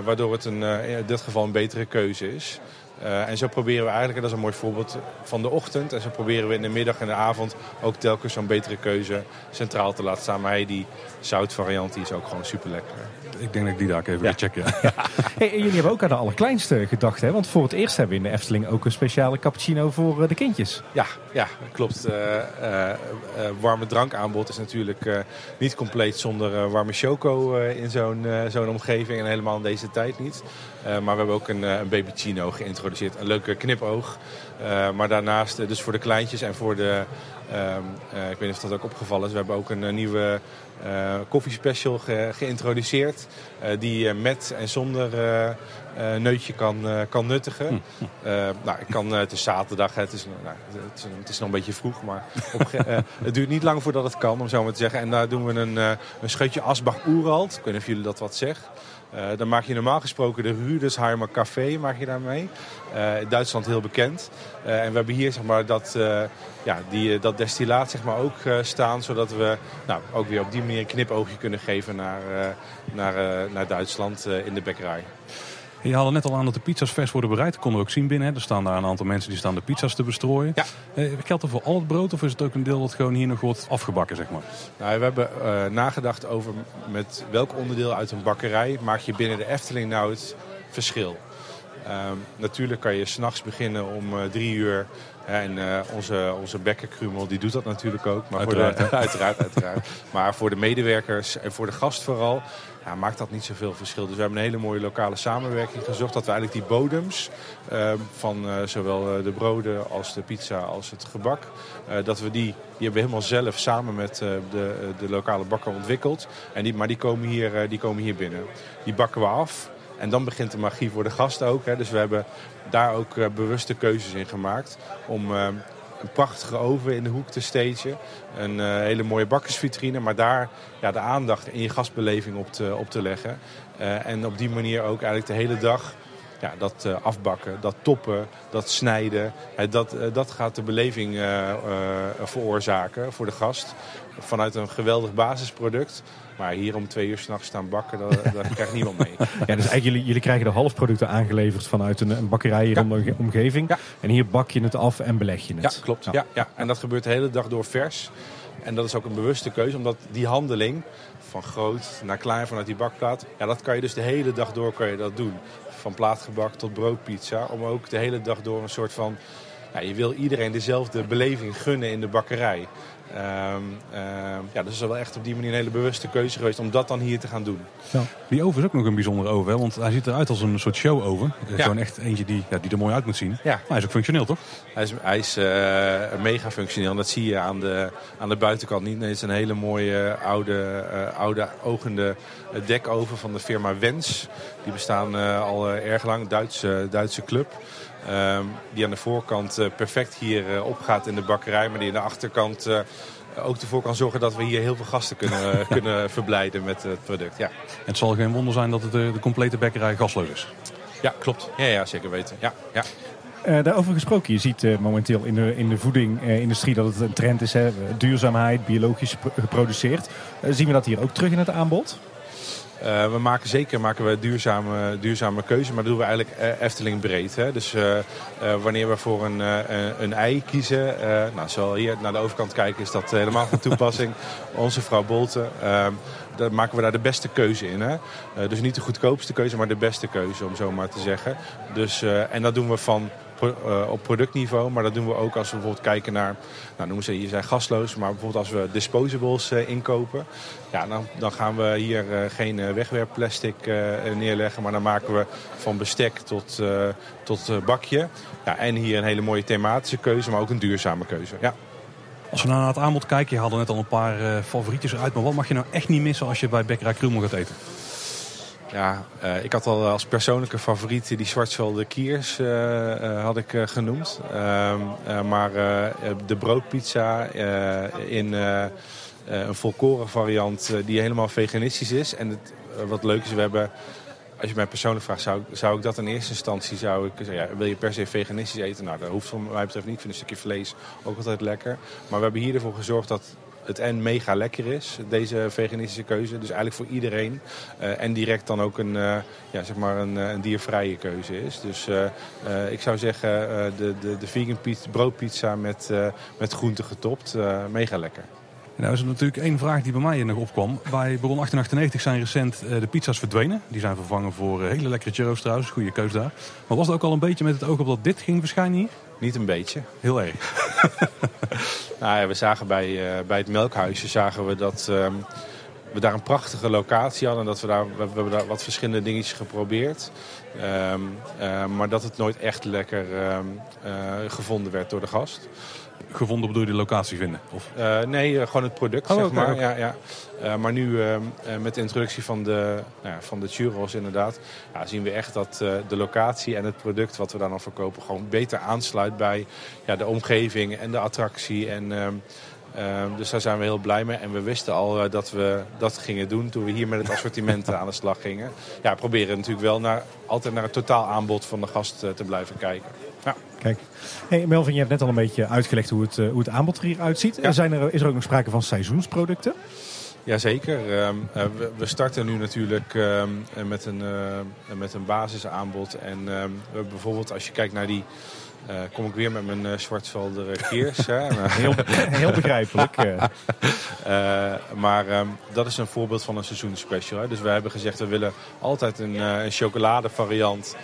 Speaker 3: Waardoor het een, in dit geval een betere keuze is. En zo proberen we eigenlijk, en dat is een mooi voorbeeld van de ochtend. En zo proberen we in de middag en de avond ook telkens zo'n betere keuze centraal te laten staan. Maar die zoutvariant die is ook gewoon super lekker.
Speaker 1: Ik denk dat ik die daar ook even
Speaker 3: Ja.
Speaker 1: ga checken. <laughs> ja.
Speaker 2: Hey, en jullie hebben ook aan de allerkleinste gedacht, hè? Want voor het eerst hebben we in de Efteling ook een speciale cappuccino voor eh, de kindjes.
Speaker 3: Ja, ja klopt. Eh, eh, eh, warme drankaanbod is natuurlijk eh, niet compleet zonder eh, warme choco eh, in zo'n eh, zo'n omgeving. En helemaal in deze tijd niet. Eh, maar we hebben ook een, een babychino geïntroduceerd. Een leuke knipoog. Eh, maar daarnaast, dus voor de kleintjes en voor de... ehm, eh, ik weet niet of dat ook opgevallen is. We hebben ook een nieuwe koffiespecial ge- geïntroduceerd. eh, die je met en zonder eh, eh, neutje kan, eh, kan nuttigen. Eh, nou, ik kan, eh, het is zaterdag, hè, het, is, nou, het, is, het is nog een beetje vroeg, maar op, eh, <laughs> het duurt niet lang voordat het kan, om zo maar te zeggen. En daar doen we een, eh, een scheutje Asbach Oerald. Ik weet niet of jullie dat wat zeggen. Eh, dan maak je normaal gesproken de Rüdersheimer Café maak je daarmee. Eh, in Duitsland heel bekend. Eh, en we hebben hier zeg maar, dat, ja, die, dat destillaat zeg maar, ook staan. Zodat we nou, ook weer op die manier een knipoogje kunnen geven naar, naar, naar Duitsland in de bekkerij.
Speaker 1: Je haalde net al aan dat de pizza's vers worden bereid. Dat konden we ook zien binnen. Hè. Er staan daar een aantal mensen die staan de pizza's te bestrooien.
Speaker 3: Ja.
Speaker 1: Eh, geldt dat voor al het brood of is het ook een deel dat gewoon hier nog wordt afgebakken, zeg maar?
Speaker 3: Nou, we hebben eh, nagedacht over met welk onderdeel uit een bakkerij maak je binnen de Efteling nou het verschil. Ehm, natuurlijk kan je s'nachts beginnen om eh, drie uur. en eh, onze, onze bekkerkrumel die doet dat natuurlijk ook. Maar
Speaker 1: Uiteraard,
Speaker 3: Voor de, <laughs> uiteraard, uiteraard. Maar voor de medewerkers en voor de gast vooral ja, maakt dat niet zoveel verschil. Dus we hebben een hele mooie lokale samenwerking gezocht. Dat we eigenlijk die bodems ehm, van eh, zowel de broden als de pizza als het gebak. dat we die, die hebben we helemaal zelf samen met de, de lokale bakker ontwikkeld. En die, maar die komen, hier, die komen hier binnen. Die bakken we af. En dan begint de magie voor de gast ook. Hè. Dus we hebben daar ook eh, bewuste keuzes in gemaakt. Om eh, een prachtige oven in de hoek te stagen. Een eh, hele mooie bakkersvitrine. Maar daar ja, de aandacht in je gastbeleving op te, op te leggen. En op die manier ook eigenlijk de hele dag ja, dat eh, afbakken, dat toppen, dat snijden. dat, eh, dat gaat de beleving eh, veroorzaken voor de gast. Vanuit een geweldig basisproduct. Maar hier om twee uur s'nachts staan bakken, daar, daar krijgt niemand mee. <laughs>
Speaker 2: Ja, dus eigenlijk jullie, jullie krijgen de halfproducten aangeleverd vanuit een, een bakkerij hier
Speaker 3: Ja.
Speaker 2: in de omgeving.
Speaker 3: Ja.
Speaker 2: En hier bak je het af en beleg je
Speaker 3: Ja,
Speaker 2: het.
Speaker 3: klopt. Ja. Ja, En dat gebeurt de hele dag door vers. En dat is ook een bewuste keuze, omdat die handeling van groot naar klein vanuit die bakplaat, ja, dat kan je dus de hele dag door kan je dat doen. Van plaatgebak tot broodpizza, om ook de hele dag door een soort van je wil iedereen dezelfde beleving gunnen in de bakkerij. Ehm, ehm, ja, dus is wel echt op die manier een hele bewuste keuze geweest om dat dan hier te gaan doen.
Speaker 1: Ja. Die oven is ook nog een bijzondere oven, hè? want hij ziet eruit als een soort show-oven.
Speaker 3: Ja.
Speaker 1: Gewoon echt eentje die, ja, die er mooi uit moet zien.
Speaker 3: Ja.
Speaker 1: Maar hij is ook functioneel, toch?
Speaker 3: Hij is, hij is eh, mega functioneel en dat zie je aan de, aan de buitenkant niet. Nee, het is een hele mooie oude, eh, oude ogende eh, dekoven van de firma Wens. Die bestaan eh, al eh, erg lang, Duitse, Duitse club. Ehm, die aan de voorkant eh, perfect hier eh, opgaat in de bakkerij, maar die aan de achterkant eh, ook ervoor kan zorgen dat we hier heel veel gasten kunnen, <laughs> kunnen verblijden met het product. Ja,
Speaker 1: En het zal geen wonder zijn dat het de, de complete bekkerij gasloos is.
Speaker 3: ja klopt. Ja, ja, zeker weten. Ja, ja.
Speaker 2: Eh, daarover gesproken, je ziet eh, momenteel in de, in de voedingindustrie dat het een trend is. Hè? Duurzaamheid, biologisch gep- geproduceerd. Zien we dat hier ook terug in het aanbod?
Speaker 3: Eh, we maken zeker maken we duurzame, duurzame keuze, maar dat doen we eigenlijk eh, Efteling breed. Hè? Dus eh, wanneer we voor een, een- ei kiezen, nou, zal hier naar de overkant kijken, is dat helemaal van toepassing. <laughs> Onze vrouw Bolten, ehm, dan maken we daar de beste keuze in. Hè? Dus niet de goedkoopste keuze, maar de beste keuze, om zo maar te zeggen. Dus, en dat doen we van eh, op productniveau, maar dat doen we ook als we bijvoorbeeld kijken naar, nou noemen ze hier zijn gasloos, maar bijvoorbeeld als we disposables eh, inkopen, ja, dan, dan gaan we hier eh, geen wegwerpplastic neerleggen, maar dan maken we van bestek tot, tot bakje. Ja, en hier een hele mooie thematische keuze, maar ook een duurzame keuze. Ja.
Speaker 1: Als we nou naar het aanbod kijken, je haalde net al een paar favorietjes uit. Maar wat mag je nou echt niet missen als je bij Bekkerij Krumel gaat eten?
Speaker 3: Ja, eh, ik had al als persoonlijke favoriet die Schwarzwälder Kiers eh, eh, had ik eh, genoemd. Ehm, eh, maar eh, de broodpizza eh, in eh, eh, een volkoren variant eh, die helemaal veganistisch is. En het, eh, wat leuk is, we hebben... Als je mij persoonlijk vraagt, zou, zou ik dat in eerste instantie zou ik zeggen, ja, wil je per se veganistisch eten? Nou, dat hoeft van mij betreft niet. Ik vind een stukje vlees ook altijd lekker. Maar we hebben hier ervoor gezorgd dat het en mega lekker is, deze veganistische keuze. Dus eigenlijk voor iedereen. Eh, en direct dan ook een, eh, ja, zeg maar een, eh, een diervrije keuze is. Dus ik zou zeggen, de, de, de vegan pizza, broodpizza met, met groenten getopt, mega lekker.
Speaker 1: Nou is er natuurlijk één vraag die bij mij nog opkwam. Bij Baron 1898 zijn recent de pizza's verdwenen. Die zijn vervangen voor hele lekkere churros trouwens. Goede keus daar. Maar was het ook al een beetje met het oog op dat dit ging verschijnen hier?
Speaker 3: Niet een beetje.
Speaker 1: Heel erg. <laughs>
Speaker 3: Nou ja, we zagen bij, eh, bij het melkhuisje zagen we dat ehm, we daar een prachtige locatie hadden. Dat we, daar, we, we hebben daar wat verschillende dingetjes geprobeerd. Eh, maar dat het nooit echt lekker ehm, eh, gevonden werd door de gast.
Speaker 1: Gevonden bedoel je de locatie vinden? Of...
Speaker 3: Nee, gewoon het product,
Speaker 1: Oh,
Speaker 3: zeg maar. Ja, ja. Eh, maar nu ehm, eh, met de introductie van de, ja, van de churros inderdaad... Ja, zien we echt dat eh, de locatie en het product wat we daar dan verkopen... gewoon beter aansluit bij ja, de omgeving en de attractie. En, ehm, ehm, dus daar zijn we heel blij mee. En we wisten al eh, dat we dat gingen doen toen we hier met het assortiment eh, <laughs> aan de slag gingen. Ja, we proberen natuurlijk wel naar, altijd naar het totaal aanbod van de gast eh, te blijven kijken. Ja.
Speaker 2: Kijk. Hey Melvin, je hebt net al een beetje uitgelegd hoe het, eh, hoe het aanbod er hier uitziet.
Speaker 3: Ja.
Speaker 2: Zijn er, is er ook nog sprake van seizoensproducten?
Speaker 3: Jazeker. Ehm, eh, we, we starten nu natuurlijk ehm, eh, met, een, eh, met een basisaanbod. En ehm, bijvoorbeeld, als je kijkt naar die... eh, kom ik weer met mijn uh, Schwarzwälder Kiers. hè. <laughs>
Speaker 2: Heel, heel begrijpelijk. <laughs>
Speaker 3: maar dat is een voorbeeld van een seizoensspecial. Hè. Dus we hebben gezegd, we willen altijd een, eh, een chocoladevariant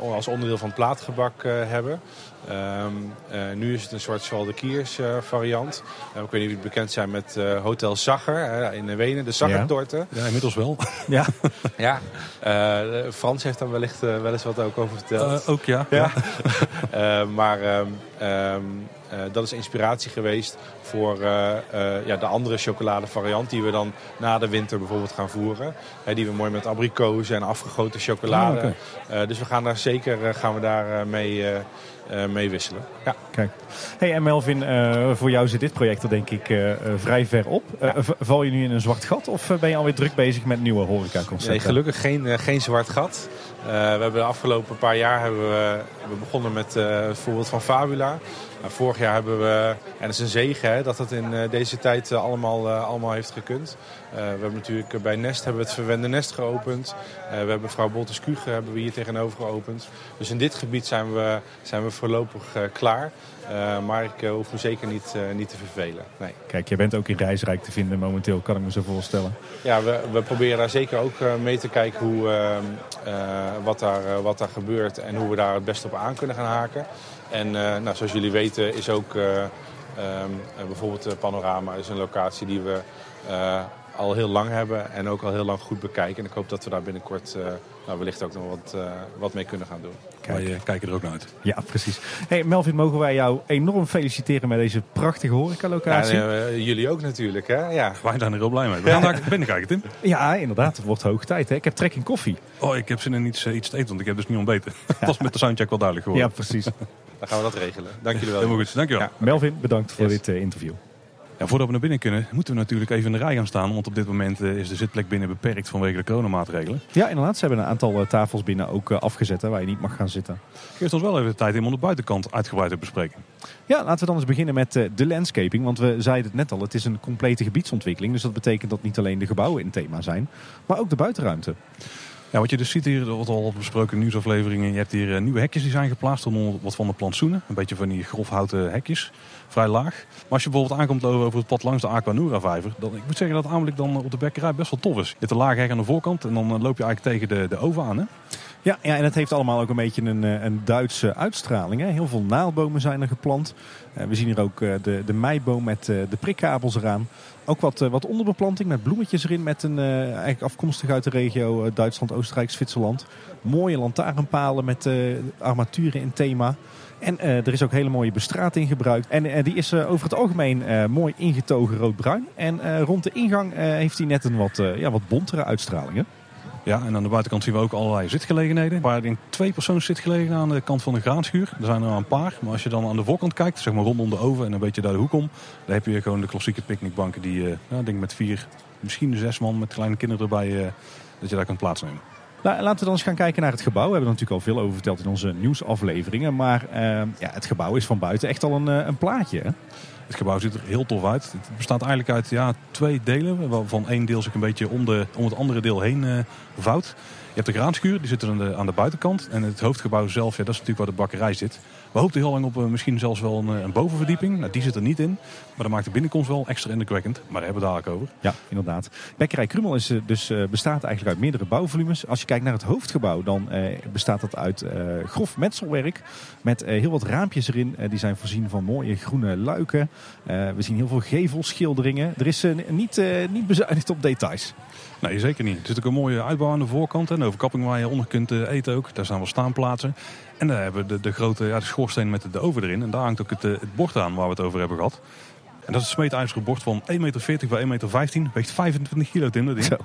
Speaker 3: als onderdeel van het plaatgebak hebben. Ehm, eh, nu is het een Schwarzwälder Kiers eh, variant. Eh, ik weet niet of jullie bekend zijn met eh, Hotel Zagger hè, in Wenen, de Zaggertorten.
Speaker 1: Ja, inmiddels wel. <laughs>
Speaker 2: ja.
Speaker 3: Ja, eh, Frans heeft daar wellicht eh, wel eens wat ook over verteld.
Speaker 1: Eh, ook ja.
Speaker 3: Ja. <laughs> Eh, maar ehm, ehm, eh, dat is inspiratie geweest voor eh, eh, ja, de andere chocoladevariant die we dan na de winter bijvoorbeeld gaan voeren. Hè, die we mooi met abrikozen en afgegoten chocolade.
Speaker 1: Ah.
Speaker 3: Eh, dus we gaan daar zeker gaan we daar, eh, mee, eh, eh, mee wisselen. Ja.
Speaker 2: Kijk. Hey, en Melvin, eh, voor jou zit dit project er denk ik eh, vrij ver op. Val je nu in een zwart gat of ben je alweer druk bezig met nieuwe horecaconcepten?
Speaker 3: Nee, gelukkig geen, geen zwart gat. We hebben de afgelopen paar jaar hebben we, we begonnen met het voorbeeld van Fabula. Nou, vorig jaar hebben we, en het is een zegen hè, dat het in eh, deze tijd eh, allemaal, eh, allemaal heeft gekund. We hebben natuurlijk bij Nest hebben we het Verwende Nest geopend. We hebben vrouw Boltes Kuge hebben we hier tegenover geopend. Dus in dit gebied zijn we, zijn we voorlopig klaar. Maar ik hoef me zeker niet, niet te vervelen. Nee.
Speaker 2: Kijk, je bent ook in Reisrijk te vinden momenteel, kan ik me zo voorstellen.
Speaker 3: Ja, we, we proberen daar zeker ook mee te kijken hoe, ehm, eh, wat, daar, wat daar gebeurt en hoe we daar het beste op aan kunnen gaan haken. En eh, nou, zoals jullie weten is ook eh, Ehm, en bijvoorbeeld eh, Panorama is een locatie die we eh, al heel lang hebben en ook al heel lang goed bekijken. En ik hoop dat we daar binnenkort uh, nou, wellicht ook nog wat, uh, wat mee kunnen gaan doen.
Speaker 1: Kijk. Wij kijken er ook naar uit.
Speaker 2: Ja, precies. Hey, Melvin, mogen wij jou enorm feliciteren met deze prachtige horecalocatie.
Speaker 3: Ja, jullie ook natuurlijk. Hè? Ja.
Speaker 1: Wij zijn er heel blij mee. We gaan daar binnenkijken, Tim. <laughs>
Speaker 2: Ja, inderdaad. Het wordt hoog tijd. Hè? Ik heb trek in koffie.
Speaker 1: Oh, ik heb zin in iets, iets te eten, want ik heb dus niet ontbeten. <laughs> Dat was met de soundcheck wel duidelijk geworden.
Speaker 2: Ja, precies. <laughs>
Speaker 3: Dan gaan we dat regelen. Dank jullie wel.
Speaker 1: Helemaal goed. Dank je wel.
Speaker 2: Ja, Melvin, bedankt voor yes. dit uh, interview.
Speaker 1: Ja, voordat we naar binnen kunnen, moeten we natuurlijk even in de rij gaan staan. Want op dit moment uh, is de zitplek binnen beperkt vanwege de coronamaatregelen.
Speaker 2: Ja, inderdaad. Ze hebben een aantal uh, tafels binnen ook uh, afgezet hè, waar je niet mag gaan zitten.
Speaker 1: Geeft ons wel even de tijd in om de buitenkant uitgebreid te bespreken.
Speaker 2: Ja, laten we dan eens beginnen met de landscaping. Want we zeiden het net al, het is een complete gebiedsontwikkeling. Dus dat betekent dat niet alleen de gebouwen in thema zijn, maar ook de buitenruimte.
Speaker 1: Ja, wat je dus ziet hier, wordt al besproken in nieuwsafleveringen. Je hebt hier nieuwe hekjes die zijn geplaatst rondom wat van de plantsoenen. Een beetje van die grofhouten hekjes. Vrij laag. Maar als je bijvoorbeeld aankomt over het pad langs de Aquanura vijver. Dan, ik moet zeggen dat het aanblik dan op de bekkerij best wel tof is. Je hebt een laag hek aan de voorkant en dan loop je eigenlijk tegen de, de oven aan. Hè?
Speaker 2: Ja, ja, en het heeft allemaal ook een beetje een, een Duitse uitstraling. Hè? Heel veel naaldbomen zijn er geplant. we zien hier ook de, de meiboom met de prikkabels eraan. Ook wat, wat onderbeplanting met bloemetjes erin. Met een, eigenlijk afkomstig uit de regio Duitsland, Oostenrijk, Zwitserland. Mooie lantaarnpalen met armaturen in thema. En er is ook hele mooie bestrating gebruikt. En die is over het algemeen mooi ingetogen roodbruin. En rond de ingang heeft hij net een wat, ja, wat bontere uitstralingen.
Speaker 1: Ja, en aan de buitenkant zien we ook allerlei zitgelegenheden. Waar denk twee persoons zitgelegenheden aan de kant van de graanschuur. Er zijn er een paar. Maar als je dan aan de voorkant kijkt, zeg maar rondom de oven en een beetje daar de hoek om. Dan heb je gewoon de klassieke picknickbanken die, ja, denk met vier, misschien zes man met kleine kinderen erbij, dat je daar kunt plaatsnemen.
Speaker 2: Nou, laten we dan eens gaan kijken naar het gebouw. We hebben er natuurlijk al veel over verteld in onze nieuwsafleveringen. Maar uh, ja, het gebouw is van buiten echt al een, een plaatje. Hè?
Speaker 1: Het gebouw ziet er heel tof uit. Het bestaat eigenlijk uit ja, twee delen. Waarvan één deel zich een beetje om, om het andere deel heen vouwt. Je hebt de graanschuur, die zit er aan de, aan de buitenkant. En het hoofdgebouw zelf, ja, dat is natuurlijk waar de bakkerij zit. We hoopten heel lang op uh, misschien zelfs wel een, een bovenverdieping. Nou, die zit er niet in. Maar dat maakt de binnenkomst wel extra indrukwekkend. Maar daar hebben we dadelijk over.
Speaker 2: Ja, inderdaad. Bekkerij Krummel is, dus, uh, bestaat eigenlijk uit meerdere bouwvolumes. Als je kijkt naar het hoofdgebouw, dan bestaat dat uit grof metselwerk. Met heel wat raampjes erin. die zijn voorzien van mooie groene luiken. we zien heel veel gevelschilderingen. Er is niet, niet bezuinigd op details.
Speaker 1: Nee, zeker niet. Er zit ook een mooie uitbouw aan de voorkant. En overkapping waar je onder kunt eten ook. Daar staan wel staanplaatsen. En daar hebben we de, de grote ja, de schoorsteen met de oven erin. En daar hangt ook het, het bord aan waar we het over hebben gehad. En dat is een smeedijzeren bord van 1,40 meter bij 1,15 meter. Weegt 25 kilo, Tim, dat ding.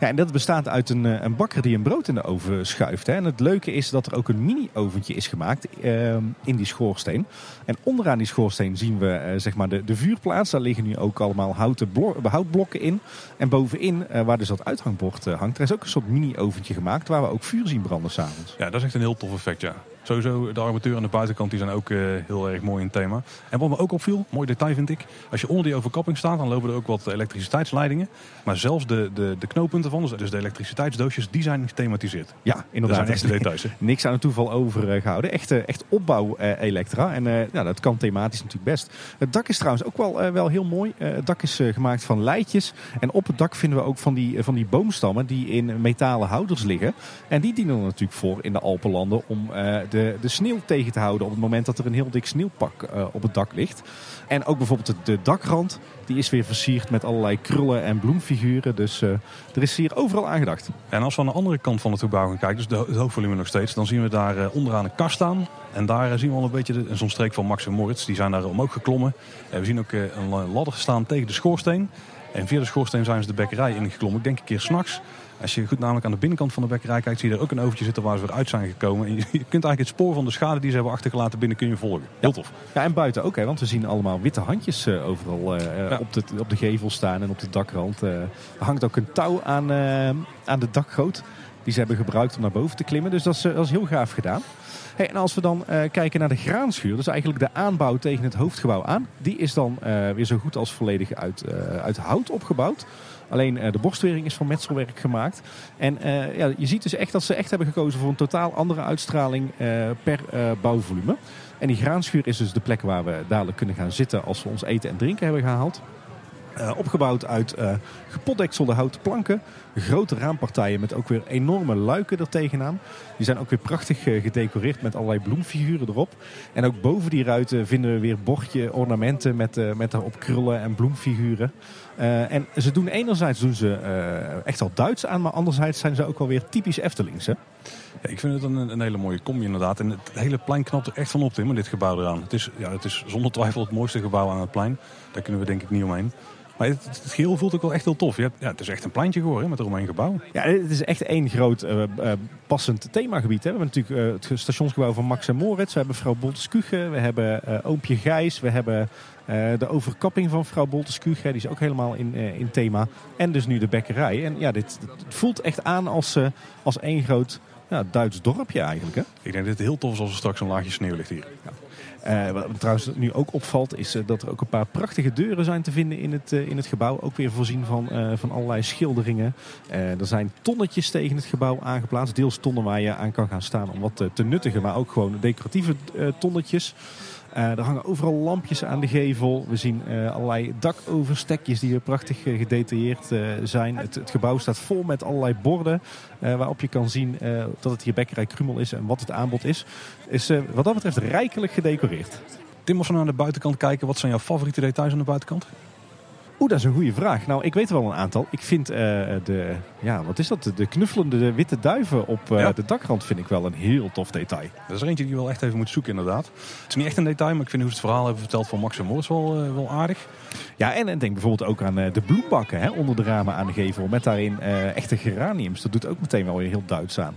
Speaker 2: Ja, en dat bestaat uit een, een bakker die een brood in de oven schuift. Hè. En het leuke is dat er ook een mini-oventje is gemaakt uh, in die schoorsteen. En onderaan die schoorsteen zien we uh, zeg maar de, de vuurplaats. Daar liggen nu ook allemaal houten houtblokken in. En bovenin, uh, waar dus dat uithangbord hangt, er is ook een soort mini-oventje gemaakt waar we ook vuur zien branden s'avonds.
Speaker 1: Ja, dat is echt een heel tof effect, ja. Sowieso, de armatuur aan de buitenkant die zijn ook uh, heel erg mooi in het thema. En wat me ook opviel, mooi detail vind ik. Als je onder die overkapping staat, dan lopen er ook wat elektriciteitsleidingen. Maar zelfs de, de, de knooppunten van, dus de elektriciteitsdoosjes, die zijn gethematiseerd.
Speaker 2: Ja, inderdaad.
Speaker 1: Dat zijn echte details. Hè?
Speaker 2: Niks aan het toeval overgehouden. Echt, echt opbouw uh, elektra. En ja, dat kan thematisch natuurlijk best. Het dak is trouwens ook wel, wel heel mooi. het dak is gemaakt van leidjes. En op het dak vinden we ook van die, van die boomstammen die in metalen houders liggen. En die dienen er natuurlijk voor in de Alpenlanden om de de, de sneeuw tegen te houden op het moment dat er een heel dik sneeuwpak uh, op het dak ligt. En ook bijvoorbeeld de, de, dakrand, die is weer versierd met allerlei krullen en bloemfiguren. Dus uh, er is hier overal aangedacht.
Speaker 1: En als we aan de andere kant van het gebouw gaan kijken, dus de, het hoofdvolume nog steeds, dan zien we daar uh, onderaan een kast staan. En daar zien we al een beetje zo'n streek van Max en Moritz. Die zijn daar omhoog geklommen. En we zien ook een ladder staan tegen de schoorsteen. En via de schoorsteen zijn ze de bekkerij ingeklommen. Ik denk een keer s'nachts. Als je goed namelijk aan de binnenkant van de bekkerij kijkt, zie je er ook een oventje zitten waar ze weer uit zijn gekomen. En je, kunt eigenlijk het spoor van de schade die ze hebben achtergelaten binnen kun je volgen. Heel tof.
Speaker 2: Ja, en buiten ook, hè, want we zien allemaal witte handjes uh, overal uh, ja. op, de, op de gevel staan en op de dakrand. Uh, er hangt ook een touw aan, aan de dakgoot die ze hebben gebruikt om naar boven te klimmen. Dus dat is, dat is heel gaaf gedaan. Hey, en als we dan uh, kijken naar de graanschuur, dus eigenlijk de aanbouw tegen het hoofdgebouw aan, die is dan uh, weer zo goed als volledig uit, uh, uit hout opgebouwd. Alleen de borstwering is van metselwerk gemaakt. En ja, je ziet dus echt dat ze echt hebben gekozen voor een totaal andere uitstraling per bouwvolume. En die graanschuur is dus de plek waar we dadelijk kunnen gaan zitten als we ons eten en drinken hebben gehaald. Opgebouwd uit gepotdekselde houten planken. Grote raampartijen met ook weer enorme luiken er tegenaan. Die zijn ook weer prachtig uh, gedecoreerd met allerlei bloemfiguren erop. En ook boven die ruiten vinden we weer bordje ornamenten met, met daarop krullen en bloemfiguren. en ze doen enerzijds doen ze echt al Duits aan, maar anderzijds zijn ze ook wel weer typisch Eftelings.
Speaker 1: Ik vind het een, een, hele mooie combi inderdaad. En het hele plein knapt er echt van op, dit gebouw eraan. Het is, ja, het is zonder twijfel het mooiste gebouw aan het plein. Daar kunnen we denk ik niet omheen. Maar het, het, geheel voelt ook wel echt heel tof. Ja, het is echt een pleintje geworden met eromheen gebouw.
Speaker 2: Ja, het is echt één groot uh, uh, passend themagebied. Hè. We hebben natuurlijk uh, het stationsgebouw van Max en Moritz. We hebben vrouw Bolteskuge. We hebben Oompje Gijs. We hebben de overkapping van vrouw Bolteskuge. Die is ook helemaal in, in thema. En dus nu de bekkerij. En ja, dit, het voelt echt aan als, als één groot ja, Duits dorpje eigenlijk. Hè?
Speaker 1: Ik denk dat het heel tof is als er straks een laagje sneeuw ligt hier. Ja.
Speaker 2: Uh, wat trouwens nu ook opvalt is uh, dat er ook een paar prachtige deuren zijn te vinden in het, uh, in het gebouw. Ook weer voorzien van, van allerlei schilderingen. er zijn tonnetjes tegen het gebouw aangeplaatst. Deels tonnen waar je aan kan gaan staan om wat te nuttigen. Maar ook gewoon decoratieve tonnetjes. Uh, er hangen overal lampjes aan de gevel. We zien uh, allerlei dakoverstekjes die er prachtig uh, gedetailleerd zijn. Het, het, gebouw staat vol met allerlei borden waarop je kan zien dat het hier Bekkerij Krumel is en wat het aanbod is. Is wat dat betreft rijkelijk gedecoreerd.
Speaker 1: Tim, als we naar de buitenkant kijken, wat zijn jouw favoriete details aan de buitenkant?
Speaker 2: Oeh, dat is een goede vraag. Nou, ik weet er wel een aantal. Ik vind uh, de, ja, wat is dat? De knuffelende witte duiven op uh, ja. de dakrand vind ik wel een heel tof detail.
Speaker 1: Dat is er eentje die je wel echt even moet zoeken, inderdaad. Het is niet echt een detail, maar ik vind hoe ze het verhaal hebben verteld van Max en Moritz wel, uh, wel aardig.
Speaker 2: Ja, en, en denk bijvoorbeeld ook aan de bloembakken hè, onder de ramen aan de gevel. Met daarin echte geraniums. Dat doet ook meteen wel weer heel Duits aan.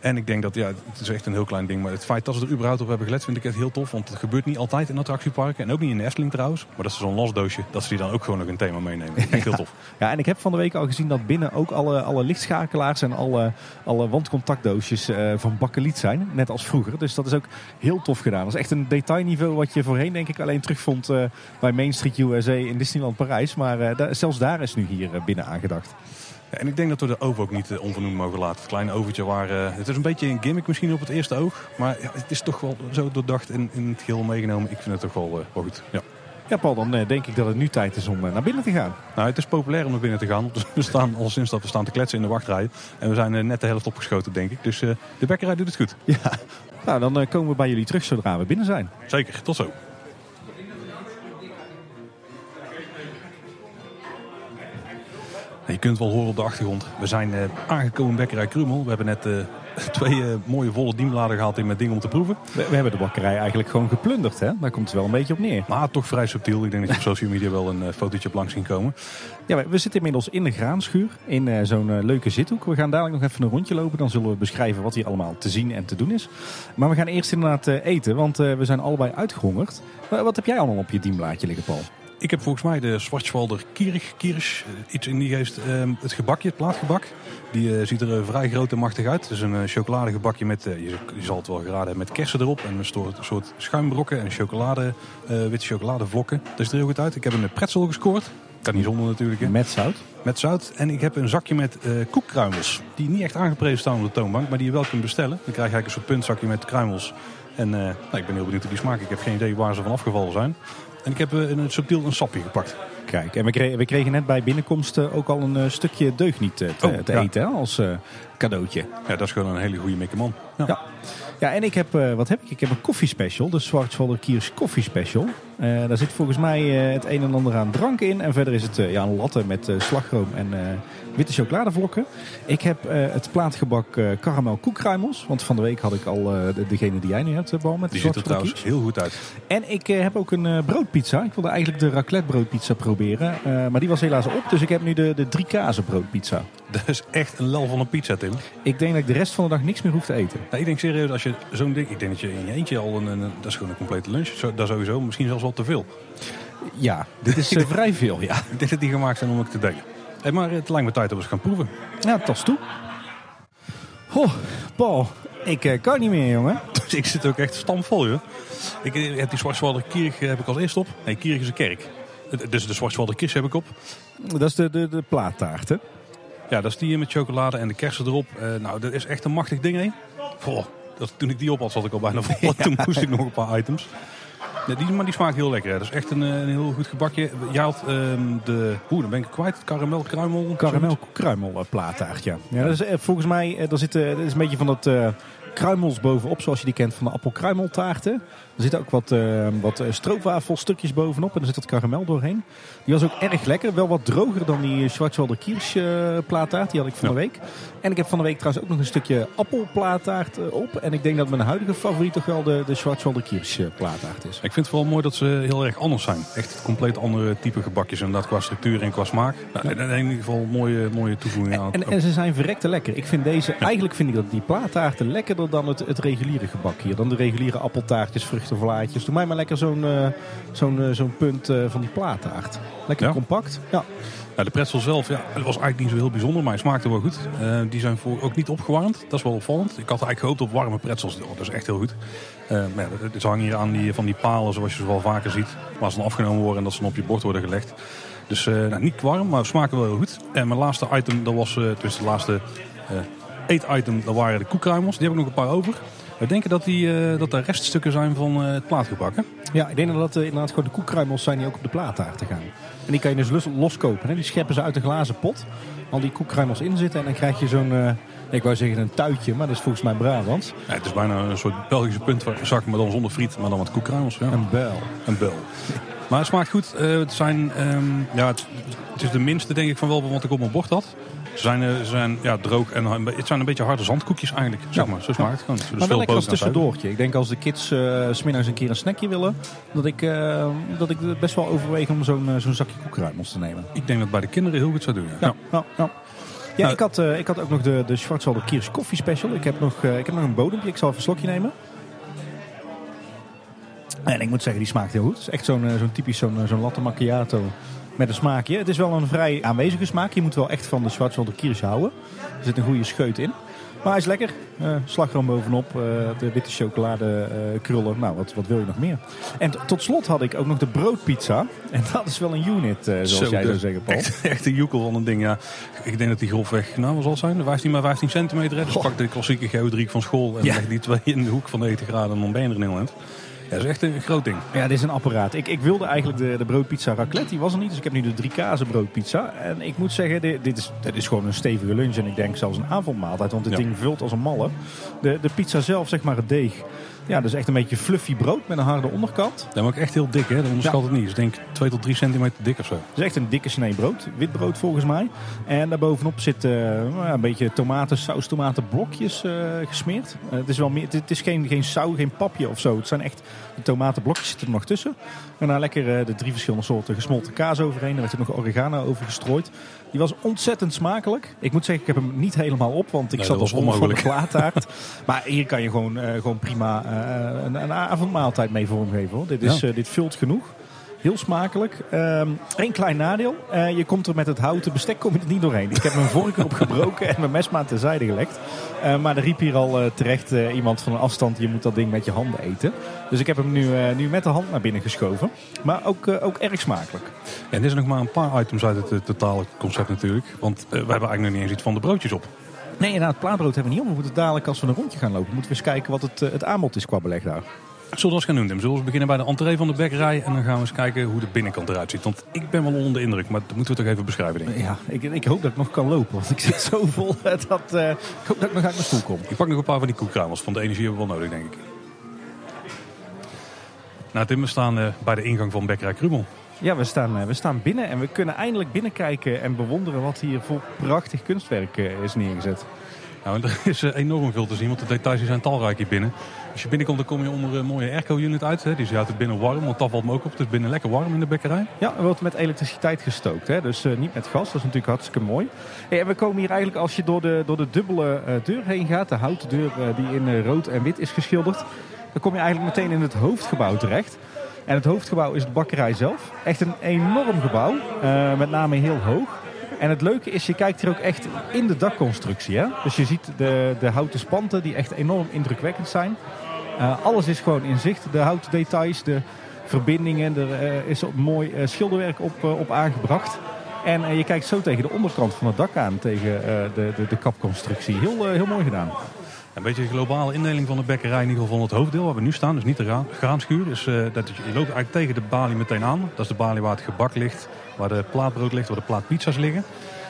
Speaker 1: En ik denk dat, ja, het is echt een heel klein ding. Maar het feit dat ze er überhaupt op hebben gelet, vind ik echt heel tof. Want het gebeurt niet altijd in attractieparken. En ook niet in Efteling trouwens. Maar dat is zo'n losdoosje, dat ze die dan ook gewoon nog een thema meenemen. Echt ja. heel tof.
Speaker 2: Ja, en ik heb van de week al gezien dat binnen ook alle, alle lichtschakelaars en alle, alle wandcontactdoosjes uh, van bakkeliet zijn. Net als vroeger. Dus dat is ook heel tof gedaan. Dat is echt een detailniveau wat je voorheen denk ik alleen terugvond uh, bij Main Street USA in Disneyland Parijs. Maar uh, da zelfs daar is nu hier binnen aangedacht.
Speaker 1: En ik denk dat we de oven ook niet onvernoemd mogen laten. Het kleine overtje waar... Uh, het is een beetje een gimmick misschien op het eerste oog. Maar ja, het is toch wel zo doordacht en in het geheel meegenomen. Ik vind het toch wel, uh, wel goed. Ja.
Speaker 2: Ja, Paul, dan denk ik dat het nu tijd is om naar binnen te gaan.
Speaker 1: Nou, het is populair om naar binnen te gaan. <laughs> We staan al sinds dat we staan te kletsen in de wachtrij. En we zijn net de helft opgeschoten, denk ik. Dus de bekkerij doet het goed.
Speaker 2: Ja, nou, dan komen we bij jullie terug zodra we binnen zijn.
Speaker 1: Zeker, tot zo. Je kunt wel horen op de achtergrond. We zijn uh, aangekomen Bekkerij Krumel. We hebben net uh, <laughs> twee uh, mooie volle dienbladen gehaald in met dingen om te proeven.
Speaker 2: We, we, hebben de bakkerij eigenlijk gewoon geplunderd. Hè? Daar komt het wel een beetje op neer.
Speaker 1: Maar toch vrij subtiel. Ik denk dat je op social media wel een fotootje op langs zien komen.
Speaker 2: Ja, we zitten inmiddels in de graanschuur. In zo'n leuke zithoek. We gaan dadelijk nog even een rondje lopen. Dan zullen we beschrijven wat hier allemaal te zien en te doen is. Maar we gaan eerst inderdaad eten. Want we zijn allebei uitgehongerd. wat heb jij allemaal op je dienblaadje liggen, Paul?
Speaker 1: Ik heb volgens mij de Schwarzwalder Kierig, Kierig iets in die geest. Uh, het gebakje, het plaatgebak. Die uh, ziet er uh, vrij groot en machtig uit. Het is een uh, chocoladegebakje met, je, je, zal het wel geraden hebben, met kersen erop. En een soort, soort schuimbrokken en chocolade, witte chocoladevlokken. Dat ziet er heel goed uit. Ik heb een pretzel gescoord. Kan niet zonder natuurlijk. Hè.
Speaker 2: Met zout?
Speaker 1: Met zout. En ik heb een zakje met koekkruimels. Die niet echt aangeprezen staan op de toonbank, maar die je wel kunt bestellen. Dan krijg je eigenlijk een soort puntzakje met kruimels. En nou, ik ben heel benieuwd naar die smaak. Ik heb geen idee waar ze van afgevallen zijn. En ik heb in het subtiel een sapje gepakt.
Speaker 2: Kijk, en we kregen, we kregen net bij binnenkomst ook al een stukje deugniet te, te, oh, te ja. eten hè, als cadeautje.
Speaker 1: Ja, dat is gewoon een hele goede mikkerman.
Speaker 2: Ja. ja. Ja, en ik heb, uh, wat heb ik? Ik heb een koffiespecial, de Schwarzwalder Kiers Coffee Special. Uh, daar zit volgens mij uh, het een en ander aan drank in. En verder is het ja, een latte met slagroom en witte chocoladevlokken. Ik heb het plaatgebak karamel koekruimels. Want van de week had ik al de, degene die jij nu hebt, Bal, met
Speaker 1: Die ziet er trouwens
Speaker 2: kies.
Speaker 1: heel goed uit.
Speaker 2: En ik heb ook een broodpizza. Ik wilde eigenlijk de raclette broodpizza proberen. maar die was helaas op, dus ik heb nu de, de drie kazen broodpizza.
Speaker 1: Dat is echt een lel van een pizza, Tim.
Speaker 2: Ik denk dat ik de rest van de dag niks meer hoef te eten.
Speaker 1: Nou, ik denk serieus, als je zo'n ding... Ik denk dat je in je eentje al een, een... Dat is gewoon een complete lunch. Zo, dat sowieso. Misschien zelfs wel te veel.
Speaker 2: Ja, dit is <laughs> vrij veel, ja.
Speaker 1: Ik denk dat die gemaakt zijn om het te delen. Hey, maar het lijkt me tijd dat we eens gaan proeven.
Speaker 2: Ja, tas toe. Oh, Paul, ik uh, kan niet meer, jongen. <laughs>
Speaker 1: Dus ik zit ook echt stamvol, joh. Ik heb die Zwartswalder Kierig heb ik als eerst op. Nee, Kierig is een kerk. Dus de Zwartswalder Kis heb ik op.
Speaker 2: Dat is de, de, de plaattaart, hè?
Speaker 1: Ja, dat is die met chocolade en de kersen erop. Uh, nou, dat is echt een machtig ding, hè? Goh, dat, toen ik die op had, zat ik al bijna vol. <laughs> Ja. Toen moest ik nog een paar items. Ja, die, maar die smaakt heel lekker. Dat is echt een, eh, een heel goed gebakje. Jij had ehm, de... Oeh, dan ben ik kwijt. Karamel kruimel.
Speaker 2: Karamel kruimel ja. ja dat is, eh, volgens mij, daar zit, dat is een beetje van dat kruimels bovenop, zoals je die kent van de appelkruimeltaarten. Er zitten ook wat, eh wat eh, stroopwafelstukjes bovenop en er zit wat karamel doorheen. Die was ook erg lekker. Wel wat droger dan die Schwarzwälder Kirsch plaattaart. Die had ik van
Speaker 1: Ja.
Speaker 2: de week. En ik heb van de week trouwens ook nog een stukje appelplaattaart op. En ik denk dat mijn huidige favoriet toch wel de, de Schwarzwälder Kirsch plaattaart is.
Speaker 1: Ik vind het vooral mooi dat ze heel erg anders zijn. Echt compleet andere type gebakjes. Inderdaad qua structuur en qua smaak. Nou, in in ieder geval mooie, mooie toevoeging aan.
Speaker 2: En, en ze zijn verrekte lekker. Ik vind deze, eigenlijk vind ik dat die plaattaarten lekkerder dan het, het reguliere gebak hier. Dan de reguliere appeltaartjes, vruchtenvlaatjes. Doe mij maar lekker zo'n eh, zo'n eh, zo'n punt eh, van die plaattaart. Lekker
Speaker 1: Ja?
Speaker 2: compact. Ja.
Speaker 1: Nou, de pretzel zelf, ja, het was eigenlijk niet zo heel bijzonder, maar hij smaakte wel goed. Die zijn voor, ook niet opgewarmd. Dat is wel opvallend. Ik had eigenlijk gehoopt op warme pretzels. Oh, dat is echt heel goed. Maar ja, dat- ze hangen hier aan die, van die palen, zoals je ze wel vaker ziet. Waar ze dan afgenomen worden en dat ze dan op je bord worden gelegd. Dus nou, niet warm, maar smaken wel heel goed. En mijn laatste item, dat was dus de laatste eet-item, dat waren de koekruimels. Die heb ik nog een paar over. We denken dat, die, eh, dat er reststukken zijn van eh, het plaatgebak. Hè?
Speaker 2: ja, ik denk dat dat eh, inderdaad gewoon de koekkruimels zijn die ook op de plaattaarten gaan. En die kan je dus los, loskopen. Hè? Die scheppen ze uit een glazen pot. Al die koekkruimels in zitten. En dan krijg je zo'n, eh, ik wou zeggen een tuitje, maar dat is volgens mij Brabants.
Speaker 1: Ja, het is bijna een soort Belgische puntzak, maar dan zonder friet, maar dan met koekruimels. Ja.
Speaker 2: Een bel.
Speaker 1: Een bel. Maar het smaakt goed. Eh, het, zijn, ehm, ja, het, het is de minste denk ik van wel wat ik op mijn bord had. Ze zijn, eh, ze zijn ja, droog en be- het zijn een beetje harde zandkoekjes eigenlijk. Zeg
Speaker 2: Ja.
Speaker 1: maar. Zo smaakt het gewoon.
Speaker 2: Maar wel lekker als tussendoortje. Ik denk als de kids eh smiddags een keer een snackje willen, dat ik, eh, dat ik best wel overweeg om zo'n eh, zo'n zakje koekruimels te nemen.
Speaker 1: Ik denk dat bij de kinderen heel goed zou doen. Ja.
Speaker 2: Ja, ja, ja.
Speaker 1: Nou,
Speaker 2: ik, had, eh, ik had ook nog de, de Schwarzwälder Kirsch Coffee Special. Ik heb nog, eh, ik heb nog een bodempje. Ik zal even een slokje nemen. En ik moet zeggen, die smaakt heel goed. Het is echt zo'n eh, zo'n typisch zo'n eh, zo'n latte macchiato met een smaakje. Het is wel een vrij aanwezige smaak. Je moet wel echt van de Schwarzwälder Kirsch houden. Er zit een goede scheut in. Maar hij is lekker. Eh slagroom bovenop, eh, de witte chocolade eh, krullen. Nou, wat, wat wil je nog meer? En tot slot had ik ook nog de broodpizza. En <laughs> dat is wel een unit, zoals
Speaker 1: Zo,
Speaker 2: jij
Speaker 1: de-
Speaker 2: zou zeggen, Paul.
Speaker 1: Echt, echt een joekel van een ding. Ja. Ik denk dat die grofweg, nou wat zal zijn? 15 bij 15 centimeter. Hè? Dus
Speaker 2: Goh.
Speaker 1: pak de klassieke geodriek van school en
Speaker 2: Ja.
Speaker 1: leg die twee in de hoek van 90 graden en dan ben je er in. Ja, dat is echt een groot ding.
Speaker 2: Ja, dit is een apparaat. Ik, ik wilde eigenlijk de, de broodpizza raclette, die was er niet. Dus ik heb nu de drie kazen broodpizza. En ik moet zeggen, dit, dit, is, dit is gewoon een stevige lunch. En ik denk zelfs een avondmaaltijd, want dit
Speaker 1: Ja.
Speaker 2: ding vult als een malle. De, de pizza zelf, zeg maar het deeg. Ja, dus echt een beetje fluffy brood met een harde onderkant.
Speaker 1: Dat is ook echt heel dik, hè? dat onderschat het niet. Dus ik denk 2 tot 3 centimeter dik of zo.
Speaker 2: Het is echt een dikke snee brood. Wit brood volgens mij. En daarbovenop zit ja, een beetje tomaten, saus, tomatenblokjes eh, gesmeerd. Eh, het is, wel meer, het, het is geen, geen sau, geen papje of zo. Het zijn echt de tomatenblokjes zitten er nog tussen. En daar lekker eh, de drie verschillende soorten gesmolten kaas overheen. Daar werd er nog oregano over gestrooid. Die was ontzettend smakelijk. Ik moet zeggen, ik heb hem niet helemaal op, want ik
Speaker 1: Nee,
Speaker 2: zat
Speaker 1: dat
Speaker 2: al
Speaker 1: was
Speaker 2: vol van de
Speaker 1: onmogelijk. <laughs>
Speaker 2: plaattaart. maar hier kan je gewoon, eh, gewoon prima eh, een, een avondmaaltijd mee vormgeven. Hoor. Dit, is,
Speaker 1: Ja.
Speaker 2: dit vult genoeg. Heel smakelijk. Eén klein nadeel. Eh, je komt er met het houten bestek kom je er niet doorheen. Ik heb mijn vork erop gebroken en mijn mesmaat terzijde gelegd. Eh, maar er riep hier al eh, terecht iemand van een afstand. Je moet dat ding met je handen eten. Dus ik heb hem nu, nu met de hand naar binnen geschoven. Maar ook, ook erg smakelijk.
Speaker 1: En er zijn nog maar een paar items uit het totale concept natuurlijk. Want we hebben eigenlijk nog niet eens iets van de broodjes op.
Speaker 2: Nee, inderdaad, het plaatbrood hebben we niet om. We moeten dadelijk als we een rondje gaan lopen, moeten we eens kijken wat het, het aanbod is qua beleg daar.
Speaker 1: Zullen we eens gaan doen, Tim? Zullen we beginnen bij de entree van de bekkerij en dan gaan we eens kijken hoe de binnenkant eruit ziet. Want ik ben wel onder de indruk, maar dat moeten we toch even beschrijven, denk ik.
Speaker 2: Ja, ik, ik hoop dat ik nog kan lopen, want ik zit zo <laughs> vol eh, dat eh, ik hoop dat ik nog uit mijn stoel kom.
Speaker 1: Ik pak nog een paar van die koekkruimels, van de energie hebben we wel nodig, denk ik. Nou Tim, we staan eh, bij de ingang van bekkerij Krummel.
Speaker 2: Ja, we staan, we staan binnen en we kunnen eindelijk binnenkijken en bewonderen wat hier voor prachtig kunstwerk is neergezet.
Speaker 1: Nou, er is enorm veel te zien, want de details zijn talrijk hier binnen. Als je binnenkomt, dan kom je onder een mooie airco-unit uit. Hè. Die is uit binnen warm, want dat valt me ook op. Het is binnen lekker warm in de bekkerij.
Speaker 2: Ja, er wordt met elektriciteit gestookt, hè? dus eh, niet met gas. Dat is natuurlijk hartstikke mooi. En we komen hier eigenlijk, als je door de, door de dubbele eh, deur heen gaat, de houten deur eh, die in eh, rood en wit is geschilderd, dan kom je eigenlijk meteen in het hoofdgebouw terecht. En het hoofdgebouw is de bakkerij zelf. Echt een enorm gebouw, eh, met name heel hoog. En het leuke is, je kijkt hier ook echt in de dakconstructie. Hè? Dus je ziet de, de houten spanten die echt enorm indrukwekkend zijn. Eh, alles is gewoon in zicht. De houten details, de verbindingen. Er eh, is mooi eh, schilderwerk op, op aangebracht. En je kijkt zo tegen de onderkant van het dak aan, tegen de, de, de kapconstructie. Heel, heel mooi gedaan.
Speaker 1: Een beetje de globale indeling van de bekkerij, in ieder geval van het hoofddeel waar we nu staan. Dus niet de ra- graanschuur. Dus, dat je loopt eigenlijk tegen de balie meteen aan. Dat is de balie waar het gebak ligt, waar de plaatbrood ligt, waar de plaatpizza's liggen.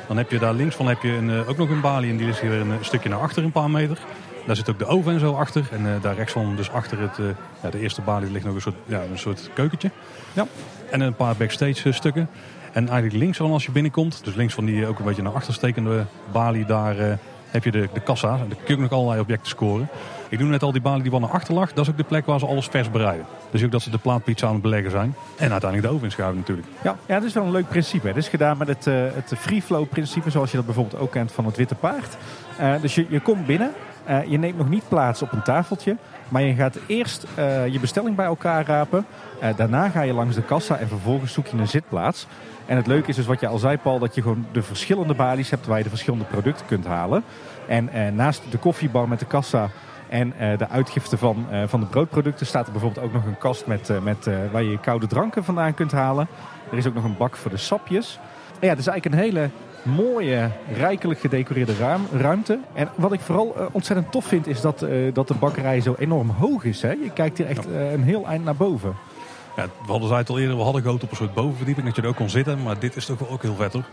Speaker 1: Dan heb je daar links van heb je een, eh, ook nog een balie en die ligt weer een, eh, stukje naar achter, een paar meter. Daar zit ook de oven en zo achter. En eh, daar rechts van, dus achter het, ja, de eerste balie ligt nog een soort, ja, een soort keukentje.
Speaker 2: Ja.
Speaker 1: En een paar backstage stukken. En eigenlijk links van als je binnenkomt, dus links van die ook een beetje naar achter stekende balie, daar heb je de, de kassa. Daar kun je nog allerlei objecten scoren. Ik noem net al die balie die wat naar achter lag. Dat is ook de plek waar ze alles vers bereiden. Dus ook dat ze de plaatpizza aan het beleggen zijn. En uiteindelijk de oven inschuiven natuurlijk.
Speaker 2: Ja, ja, dat is wel een leuk principe. Het is gedaan met het, eh, het free flow principe, zoals je dat bijvoorbeeld ook kent van het Witte Paard. Eh, dus je, je komt binnen, eh, je neemt nog niet plaats op een tafeltje, maar je gaat eerst eh, je bestelling bij elkaar rapen. Eh, daarna ga je langs de kassa en vervolgens zoek je een zitplaats. En het leuke is dus wat je al zei, Paul, dat je gewoon de verschillende balies hebt waar je de verschillende producten kunt halen. En eh, naast de koffiebar met de kassa en de uitgifte van, van de broodproducten staat er bijvoorbeeld ook nog een kast met, met, waar je koude dranken vandaan kunt halen. Er is ook nog een bak voor de sapjes. En ja, het is eigenlijk een hele mooie, rijkelijk gedecoreerde ruim- ruimte. En wat ik vooral eh, ontzettend tof vind, is dat, eh, dat de bakkerij zo enorm hoog is. Hè? Je kijkt hier echt eh, een heel eind naar boven.
Speaker 1: Ja, we hadden het al eerder, we hadden gehoopt op een soort bovenverdieping dat je er ook kon zitten. Maar dit is toch wel ook heel vet hoor.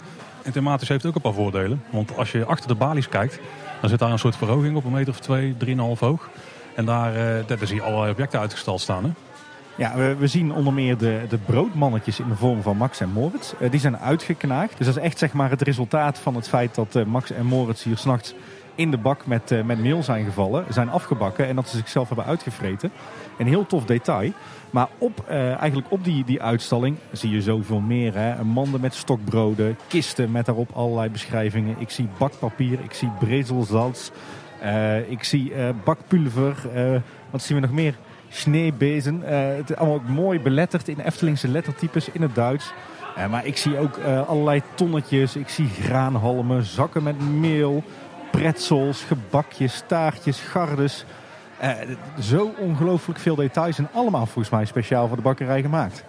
Speaker 1: En thematisch heeft het ook een paar voordelen. Want als je achter de balies kijkt, dan zit daar een soort verhoging op een meter of twee, drieënhalf hoog. En daar, daar zie je allerlei objecten uitgestald staan. Hè?
Speaker 2: Ja, we, zien onder meer de, de broodmannetjes in de vorm van Max en Moritz. Eh, die zijn uitgeknaagd. Dus dat is echt zeg maar, het resultaat van het feit dat eh, Max en Moritz hier s'nachts in de bak met, eh, met meel zijn gevallen, zijn afgebakken en dat ze zichzelf hebben uitgevreten. Een heel tof detail. Maar op, eigenlijk op die, die uitstalling zie je zoveel meer. Hè? Manden met stokbroden, kisten met daarop allerlei beschrijvingen. Ik zie bakpapier, ik zie brezelzalz, eh, ik zie bakpulver. wat zien we nog meer? Sneebezen. Eh, het is allemaal ook mooi beletterd in Eftelingse lettertypes in het Duits. Eh, maar ik zie ook eh, allerlei tonnetjes. Ik zie graanhalmen, zakken met meel, pretzels, gebakjes, taartjes, gardes. Zo ongelooflijk veel details en allemaal volgens mij speciaal voor de bakkerij gemaakt.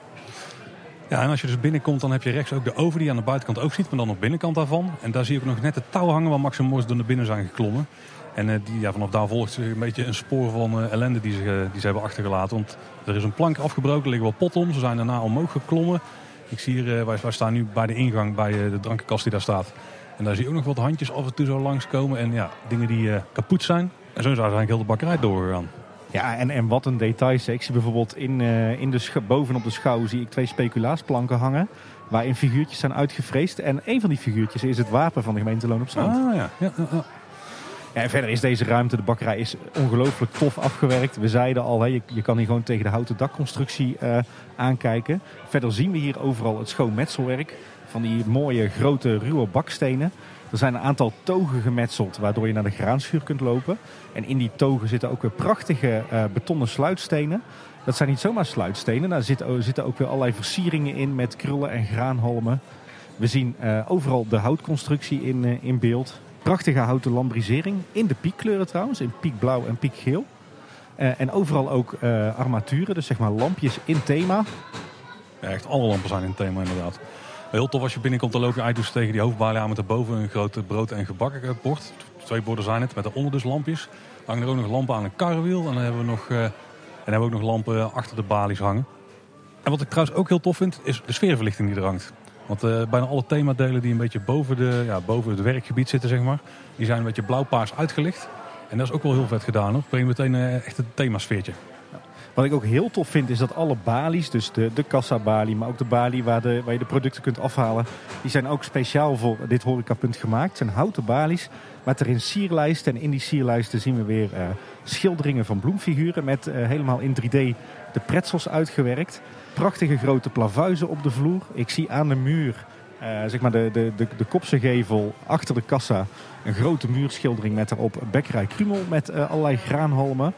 Speaker 1: Ja, en als je dus binnenkomt, dan heb je rechts ook de oven die je aan de buitenkant ook ziet, maar dan op binnenkant daarvan. En daar zie je ook nog net het touw hangen waar Max en Moritz door naar binnen zijn geklommen. En eh, die, ja, vanaf daar volgt een beetje een spoor van eh, ellende die ze, die ze hebben achtergelaten. Want er is een plank afgebroken, er liggen wel potten om. Ze zijn daarna omhoog geklommen. Ik zie hier, eh, wij, wij staan nu bij de ingang bij de drankenkast die daar staat. En daar zie je ook nog wat handjes af en toe zo langskomen. En ja, dingen die kapot zijn. En zo is eigenlijk heel de bakkerij doorgegaan.
Speaker 2: Ja, en, en wat een detail. zeg. Ik zie bijvoorbeeld in, in de bovenop de schouw zie ik twee speculaasplanken hangen. Waarin figuurtjes zijn uitgevreesd. En een van die figuurtjes is het wapen van de gemeente Loon op Zand.
Speaker 1: Ah ja, ja, ja, ja.
Speaker 2: En verder is deze ruimte, de bakkerij, is ongelooflijk tof afgewerkt. We zeiden al, hè, je, kan hier gewoon tegen de houten dakconstructie eh, aankijken. Verder zien we hier overal het schoon metselwerk van die mooie grote ruwe bakstenen. Er zijn een aantal togen gemetseld, waardoor je naar de graanschuur kunt lopen. En in die togen zitten ook weer prachtige eh, betonnen sluitstenen. Dat zijn niet zomaar sluitstenen, daar zitten, ook weer allerlei versieringen in met krullen en graanhalmen. We zien eh, overal de houtconstructie in, in beeld. Prachtige houten lambrisering. In de piekkleuren trouwens. In piekblauw en piekgeel. Eh, en overal ook eh, armaturen. Dus zeg maar lampjes in thema.
Speaker 1: Ja, echt alle lampen zijn in thema inderdaad. Heel tof als je binnenkomt, dan loop je uit tegen die hoofdbalie aan met daarboven een grote brood- en gebakkenbord. Twee borden zijn het, met daaronder dus lampjes. Hangen er ook nog lampen aan een karrewiel. En dan hebben we nog, eh, en hebben we ook nog lampen achter de balies hangen. En wat ik trouwens ook heel tof vind, is de sfeerverlichting die er hangt. Want eh, bijna alle themadelen die een beetje boven, de, ja, boven het werkgebied zitten, zeg maar, die zijn een beetje blauw-paars uitgelicht. En dat is ook wel heel vet gedaan hoor. Breng meteen eh, echt een themasfeertje.
Speaker 2: Wat ik ook heel tof vind is dat alle balies, dus de, de kassabalie, maar ook de balie waar, de, waar je de producten kunt afhalen, die zijn ook speciaal voor dit horecapunt gemaakt. Het zijn houten balies met erin sierlijsten. En in die sierlijsten zien we weer eh, schilderingen van bloemfiguren met eh, helemaal in 3D de pretzels uitgewerkt. Prachtige grote plavuizen op de vloer. Ik zie aan de muur, eh, zeg maar de, de, de, de kopse gevel achter de kassa, een grote muurschildering met erop bekkerij Krumel met allerlei graanhalmen.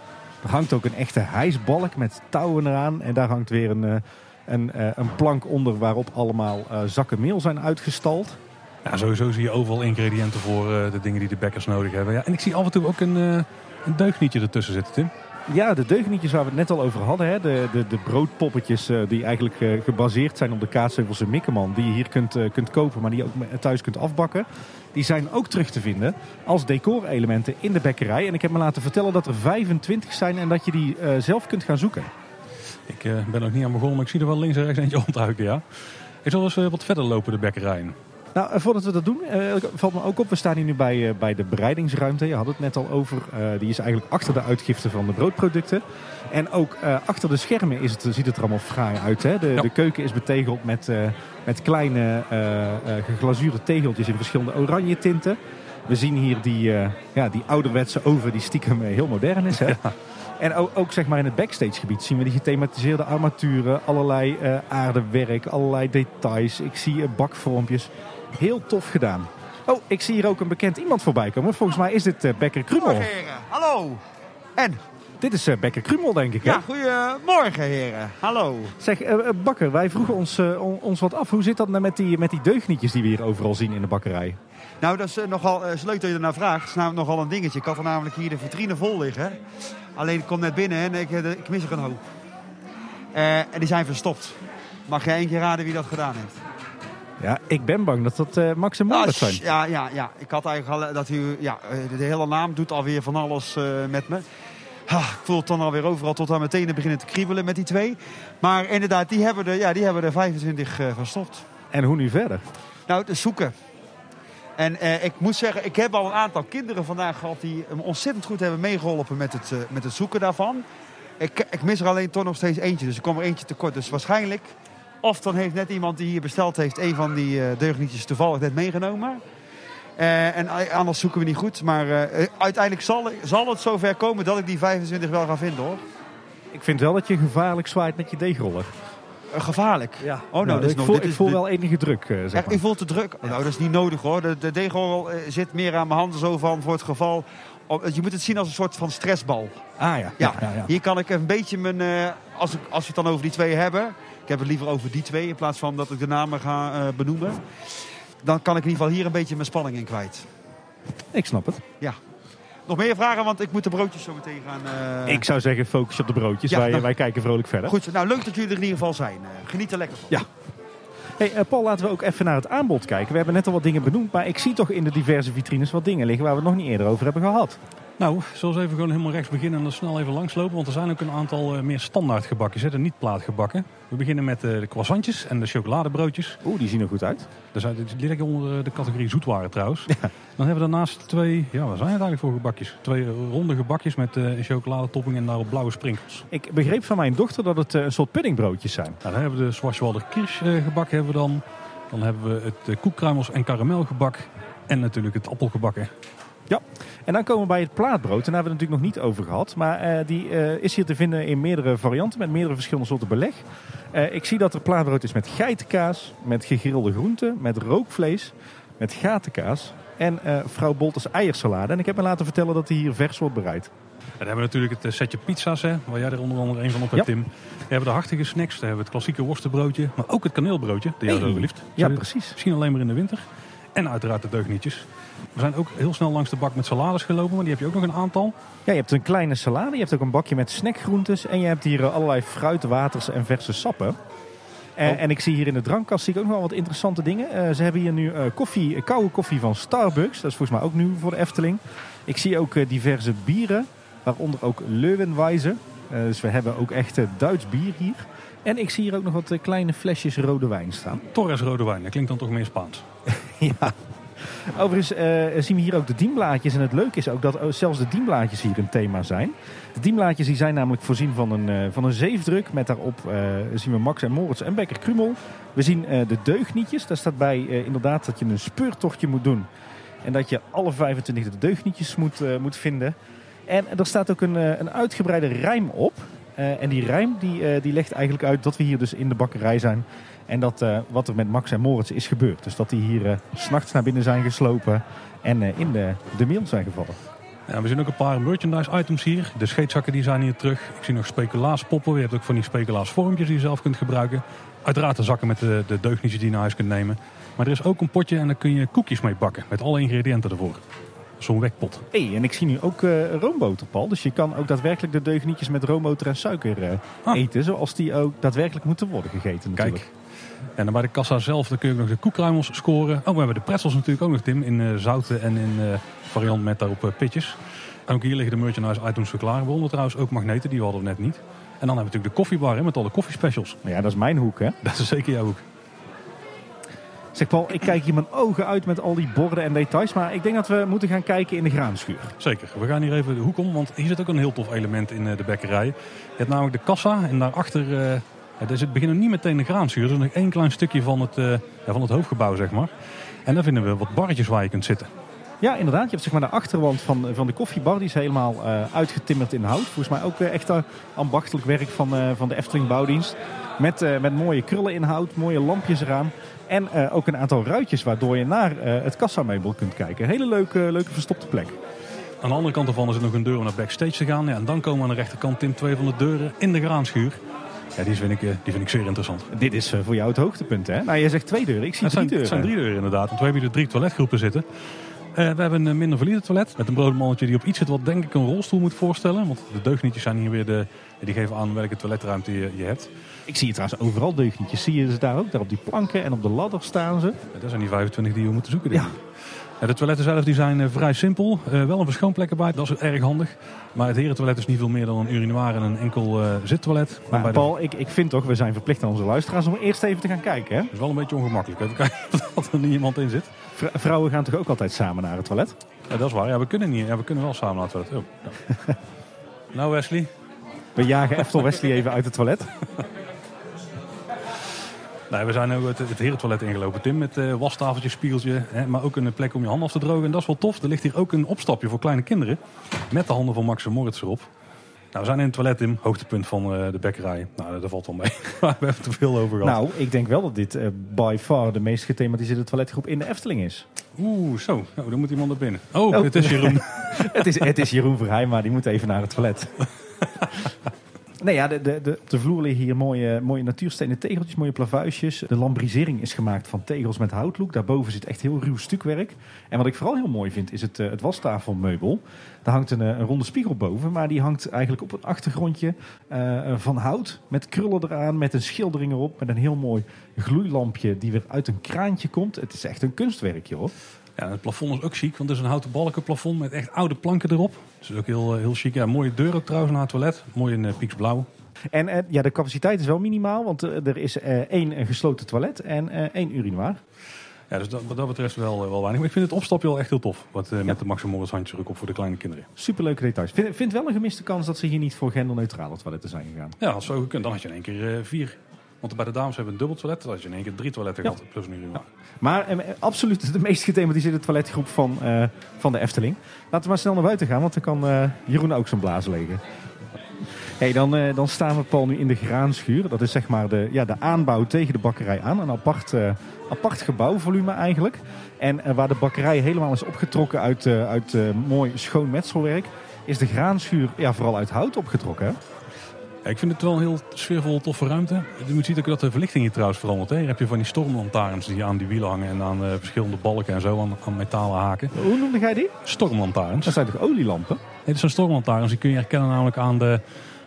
Speaker 2: Er hangt ook een echte hijsbalk met touwen eraan. En daar hangt weer een, eh, een, eh, een plank onder waarop allemaal eh, zakken meel zijn uitgestald.
Speaker 1: Ja, sowieso zie je overal ingrediënten voor de dingen die de bakkers nodig hebben. Ja, en ik zie af en toe ook een, een deugnietje ertussen zitten, Tim.
Speaker 2: Ja, de deugnietjes waar we het net al over hadden. Hè? De, de, de broodpoppetjes uh, die eigenlijk uh, gebaseerd zijn op de kaasheuvels en Mikkeman. Die je hier kunt, uh, kunt kopen, maar die je ook thuis kunt afbakken. Die zijn ook terug te vinden als decorelementen in de bekkerij. En ik heb me laten vertellen dat er 25 zijn en dat je die zelf kunt gaan zoeken.
Speaker 1: Ik ben nog niet aan begonnen, maar ik zie er wel links en rechts eentje ontduiken, ja. Ik zal eens wat verder lopen de bekkerij
Speaker 2: nou, eh, voordat we dat doen, uh, valt me ook op. We staan hier nu bij, uh, bij de bereidingsruimte. Je had het net al over. Uh, die is eigenlijk achter de uitgifte van de broodproducten. En ook achter de schermen is het, ziet het er allemaal fraai uit. Hè? De, ja. de keuken is betegeld met, met kleine geglazuurde tegeltjes in verschillende oranje tinten. We zien hier die, ja, die ouderwetse oven die stiekem heel modern is. Hè? Ja. En ook, ook, zeg maar in het backstage gebied zien we die gethematiseerde armaturen, allerlei aardewerk, allerlei details. Ik zie bakvormpjes. Heel tof gedaan. Oh, ik zie hier ook een bekend iemand voorbij komen. Volgens mij is dit uh, Bekker Krumel.
Speaker 4: Goedemorgen heren. Hallo. En?
Speaker 2: Dit is uh, Bekker Krumel, denk ik.
Speaker 4: Hè? Ja, goedemorgen heren. Hallo.
Speaker 2: Zeg, uh, Bakker, wij vroegen ons, ons wat af. Hoe zit dat nou met die, met die deugnietjes die we hier overal zien in de bakkerij?
Speaker 4: Nou, dat is nogal is leuk dat je ernaar vraagt. Het is namelijk nogal een dingetje. Ik had er namelijk hier de vitrine vol liggen. Alleen ik kom net binnen en ik, ik mis er een hoop. en die zijn verstopt. Mag jij één keer raden wie dat gedaan heeft?
Speaker 2: Ja, ik ben bang dat dat uh, Max en Moritz zijn.
Speaker 4: Ja, ja, ja. Ik had eigenlijk al dat u, ja, eh, de hele naam doet alweer van alles uh, met me. Ha, ik voel het dan alweer overal tot aan meteen beginnen te kriebelen met die twee. Maar inderdaad, die hebben er, ja, die hebben er 25 uh, verstopt.
Speaker 2: En hoe nu verder?
Speaker 4: Nou, te zoeken. En uh, ik moet zeggen, ik heb al een aantal kinderen vandaag gehad die me ontzettend goed hebben meegeholpen met het, uh, met het zoeken daarvan. Ik, ik mis er alleen toch nog steeds eentje, dus ik kom er eentje tekort. Dus waarschijnlijk of dan heeft net iemand die hier besteld heeft een van die uh, deugnietjes toevallig net meegenomen. Uh, en anders zoeken we niet goed. Maar uh, uiteindelijk zal, zal het zover komen dat ik die 25 wel ga vinden hoor.
Speaker 2: Ik vind wel dat je gevaarlijk zwaait met je deegroller.
Speaker 4: gevaarlijk?
Speaker 2: Ja. Oh, nou, nou ik, voel, ik voel wel enige druk. zeg
Speaker 4: maar. Ik voel te druk. Nou, dat is niet nodig hoor. De, de deegrol zit meer aan mijn handen zo van voor het geval. Je moet het zien als een soort van stressbal.
Speaker 2: Ah ja.
Speaker 4: ja. ja, ja Hier kan ik een beetje mijn. als, ik, als we het dan over die twee hebben ik heb het liever over die twee in plaats van dat ik de namen ga uh, benoemen. Dan kan ik in ieder geval hier een beetje mijn spanning in kwijt.
Speaker 2: Ik snap het.
Speaker 4: Ja. Nog meer vragen, want ik moet de broodjes zo meteen gaan...
Speaker 2: Uh... Ik zou zeggen, focus op de broodjes. Ja, wij, wij kijken vrolijk verder.
Speaker 4: Goed, nou leuk dat jullie er in ieder geval zijn. Uh, geniet er lekker van.
Speaker 2: Ja. Hey, uh, Paul, laten we ook even naar het aanbod kijken. We hebben net al wat dingen benoemd, maar ik zie toch in de diverse vitrines wat dingen liggen waar we het nog niet eerder over hebben gehad.
Speaker 1: Nou, zoals even gewoon helemaal rechts beginnen en dan snel even langslopen. Want er zijn ook een aantal uh, meer standaard gebakjes, hè, de niet plaatgebakken. We beginnen met uh, de croissantjes en de chocoladebroodjes.
Speaker 2: Oeh, die zien er goed uit.
Speaker 1: Dat die liggen onder de categorie zoetwaren trouwens. Ja. Dan hebben we daarnaast twee, ja, wat zijn het eigenlijk voor gebakjes? Twee ronde gebakjes met uh, chocoladetopping en daarop blauwe sprinkels.
Speaker 2: Ik begreep van mijn dochter dat het een soort puddingbroodjes zijn.
Speaker 1: Nou, dan hebben we de Schwarzwalder Kirsch gebak hebben we dan. Dan hebben we het koekkruimels en karamelgebak. En natuurlijk het appelgebakken.
Speaker 2: Ja, en dan komen we bij het plaatbrood. En daar hebben we het natuurlijk nog niet over gehad. Maar uh, die uh, is hier te vinden in meerdere varianten met meerdere verschillende soorten beleg. Uh, ik zie dat er plaatbrood is met geitenkaas, met gegrilde groenten, met rookvlees, met gatenkaas en vrouw Bolters eiersalade. En ik heb me laten vertellen dat die hier vers wordt bereid.
Speaker 1: En dan hebben we natuurlijk het setje pizza's, hè, waar jij er onder andere een van op hebt, Tim. We hebben de hartige snacks, dan hebben we het klassieke worstenbroodje, maar ook het kaneelbroodje, dat jij hey. zo.
Speaker 2: Ja, precies.
Speaker 1: Misschien alleen maar in de winter. En uiteraard de deugnietjes. We zijn ook heel snel langs de bak met salades gelopen, maar die heb je ook nog een aantal.
Speaker 2: Ja, je hebt een kleine salade, je hebt ook een bakje met snackgroentes en je hebt hier eh, allerlei fruit, waters en verse sappen. En, oh. en, ik zie hier in de drankkast zie ik ook nog wel wat interessante dingen. Uh, ze hebben hier nu uh, koffie, koude koffie van Starbucks. Dat is volgens mij ook nieuw voor de Efteling. Ik zie ook uh, diverse bieren, waaronder ook Leuwenwijze. dus we hebben ook echt Duits bier hier. En ik zie hier ook nog wat kleine flesjes rode wijn staan.
Speaker 1: Torres rode wijn, dat klinkt dan toch meer Spaans. <laughs>
Speaker 2: ja, Overigens uh, zien we hier ook de dienblaadjes. En het leuke is ook dat zelfs de dienblaadjes hier een thema zijn. De dienblaadjes die zijn namelijk voorzien van een, uh, van een zeefdruk. Met daarop uh, zien we Max en Moritz en Bekker Krumel. We zien de deugnietjes. Daar staat bij inderdaad dat je een speurtochtje moet doen. En dat je alle 25 de deugnietjes moet, moet vinden. En er staat ook een, een uitgebreide rijm op. en die rijm die, die legt eigenlijk uit dat we hier dus in de bakkerij zijn. En dat uh, wat er met Max en Moritz is gebeurd. Dus dat die hier uh, s'nachts naar binnen zijn geslopen en uh, in de, de mail zijn gevallen.
Speaker 1: Ja, we zien ook een paar merchandise items hier. De scheetzakken die zijn hier terug. Ik zie nog speculaaspoppen. Je hebt ook van die speculaasvormpjes die je zelf kunt gebruiken. Uiteraard de zakken met de, de deugnietjes die je naar huis kunt nemen. Maar er is ook een potje en daar kun je koekjes mee bakken. Met alle ingrediënten ervoor. Zo'n wekpot.
Speaker 2: hey, en ik zie nu ook eh roomboter, Paul. Dus je kan ook daadwerkelijk de deugnietjes met roomboter en suiker eh,
Speaker 1: Ah.
Speaker 2: eten. Zoals die ook daadwerkelijk moeten worden gegeten natuurlijk.
Speaker 1: Kijk. En dan bij de kassa zelf dan kun je ook nog de koekruimels scoren. Oh, we hebben de pretzels natuurlijk ook nog, Tim. In eh, zouten en in eh, variant met daarop eh, pitjes. En ook hier liggen de merchandise items verklaar. Waaronder trouwens ook magneten, die hadden we net niet. En dan hebben we natuurlijk de koffiebar hè, met alle koffiespecials.
Speaker 2: Ja, dat is mijn hoek, hè. <laughs>
Speaker 1: Dat is zeker jouw hoek.
Speaker 2: Zeg Paul, ik kijk hier mijn ogen uit met al die borden en details. Maar ik denk dat we moeten gaan kijken in de graanschuur.
Speaker 1: Zeker. We gaan hier even de hoek om, want hier zit ook een heel tof element in de bekkerij. Je hebt namelijk de kassa en daarachter... eh ja, er zit beginnen niet meteen de graanschuur. Er is nog één klein stukje van het, eh, ja, van het hoofdgebouw, zeg maar. En daar vinden we wat barretjes waar je kunt zitten.
Speaker 2: Ja, inderdaad. Je hebt zeg maar de achterwand van, van de koffiebar. Die is helemaal eh, uitgetimmerd in hout. Volgens mij ook eh, echt eh, ambachtelijk werk van, eh, van de Efteling Bouwdienst. Met, eh, met mooie krullen in hout, mooie lampjes eraan. En eh, ook een aantal ruitjes waardoor je naar eh, het kassameubel kunt kijken. Hele leuke, leuke verstopte plek.
Speaker 1: Aan de andere kant ervan is er nog een deur om naar backstage te gaan. Ja, en dan komen we aan de rechterkant, Tim, twee van de deuren in de graanschuur. Ja, die vind ik, eh, die vind ik zeer interessant.
Speaker 2: Dit is eh, voor jou het hoogtepunt, hè? Nou, je zegt twee deuren. Ik zie
Speaker 1: Het zijn,
Speaker 2: drie
Speaker 1: het
Speaker 2: deuren.
Speaker 1: zijn drie deuren inderdaad. Want we hebben hier de drie toiletgroepen zitten. Eh, we hebben een minder valide toilet met een broodmannetje die op iets zit wat denk ik een rolstoel moet voorstellen. Want de deugnietjes zijn hier weer de, die geven aan welke toiletruimte je, je hebt.
Speaker 2: Ik zie je trouwens overal deugnietjes. Zie je ze daar ook? Daar op die planken en op de ladder staan ze.
Speaker 1: Ja, dat zijn die 25 die we moeten zoeken. denk ik. Ja, de toiletten zelf die zijn eh, vrij simpel. Eh, wel een verschoonplek erbij, dat is erg handig. Maar het herentoilet is niet veel meer dan een urinoir en een enkel eh, zittoilet.
Speaker 2: Maar
Speaker 1: de-
Speaker 2: Paul, ik, ik vind toch, we zijn verplicht aan onze luisteraars om eerst even te gaan kijken, hè?
Speaker 1: Dat is wel een beetje ongemakkelijk. Even kijken <laughs> of er niet iemand in zit.
Speaker 2: Vr- Vrouwen gaan toch ook altijd samen naar het toilet?
Speaker 1: Ja, dat is waar. Ja, we kunnen niet. Ja, we kunnen wel samen naar het toilet. Oh, ja. <laughs> nou Wesley.
Speaker 2: We jagen Eftel Wesley even uit het toilet. <laughs>
Speaker 1: Nee, we zijn ook het, het herentoilet ingelopen, Tim. Met eh wastafeltje, spiegeltje. Hè, maar ook een plek om je handen af te drogen. En dat is wel tof. Er ligt hier ook een opstapje voor kleine kinderen. Met de handen van Max en Moritz erop. Nou, we zijn in het toilet, Tim. Hoogtepunt van eh, de bekkerij. Nou, dat valt wel mee. <laughs> Maar we hebben het er veel over gehad.
Speaker 2: Nou, ik denk wel dat dit eh, by far de meest gethematiseerde toiletgroep in de Efteling is.
Speaker 1: Oeh, zo. Nou, dan moet iemand naar binnen. Oh,
Speaker 2: Oh.
Speaker 1: het is Jeroen. <laughs>
Speaker 2: het, is, het is Jeroen Verheij, maar die moet even naar het toilet. <laughs> Nee, ja, de, de, de, op de vloer liggen hier mooie, mooie natuurstenen tegeltjes, mooie plavuisjes. De lambrisering is gemaakt van tegels met houtlook. Daarboven zit echt heel ruw stukwerk. En wat ik vooral heel mooi vind, is het, eh, het wastafelmeubel. Daar hangt een, eh, een ronde spiegel boven, maar die hangt eigenlijk op een achtergrondje eh, van hout. Met krullen eraan, met een schildering erop, met een heel mooi gloeilampje die weer uit een kraantje komt. Het is echt een kunstwerkje hoor.
Speaker 1: Ja, het plafond is ook chic, want het is een houten balkenplafond met echt oude planken erop. Dus is ook heel, eh, heel chic. Ja, mooie deur ook trouwens naar het toilet. Mooi in uh, pieksblauw.
Speaker 2: En eh, ja, de capaciteit is wel minimaal, want eh, er is eh, één eh, gesloten toilet en eh, één urinoir.
Speaker 1: Ja, dus dat, wat dat betreft wel, eh, wel weinig. Maar ik vind het opstapje wel echt heel tof. Wat, eh, Met de Max en Moritz handjes ook op voor de kleine kinderen.
Speaker 2: Superleuke details. Vind, vind wel een gemiste kans dat ze hier niet voor genderneutrale toiletten zijn gegaan.
Speaker 1: Ja, als zo gekund. Dan had je in één keer eh, vier. Want bij de dames hebben we een dubbel toilet. Dan had je in één keer drie toiletten
Speaker 2: Ja.
Speaker 1: gehad. Plus een urinoir.
Speaker 2: Maar eh, absoluut de meest gethematiseerde toiletgroep van, eh, van de Efteling. Laten we maar snel naar buiten gaan, want dan kan eh, Jeroen ook zijn blazen legen. Hey, dan, dan staan we Paul nu in de graanschuur. Dat is zeg maar de, ja, de aanbouw tegen de bakkerij aan. Een apart, apart gebouwvolume eigenlijk. En waar de bakkerij helemaal is opgetrokken uit, uit mooi schoon metselwerk... is de graanschuur ja, vooral uit hout opgetrokken. hè?
Speaker 1: Ik vind het wel een heel sfeervolle, toffe ruimte. Je moet zien ook dat de verlichting hier trouwens verandert. Hè. Hier heb je van die stormlantaarns die aan die wielen hangen. En aan eh, verschillende balken en zo aan, aan metalen haken.
Speaker 2: Hoe noemde jij die?
Speaker 1: Stormlantaarns.
Speaker 2: Dat zijn toch olielampen?
Speaker 1: Nee, dit zijn stormlantaarns. Die kun je herkennen namelijk aan de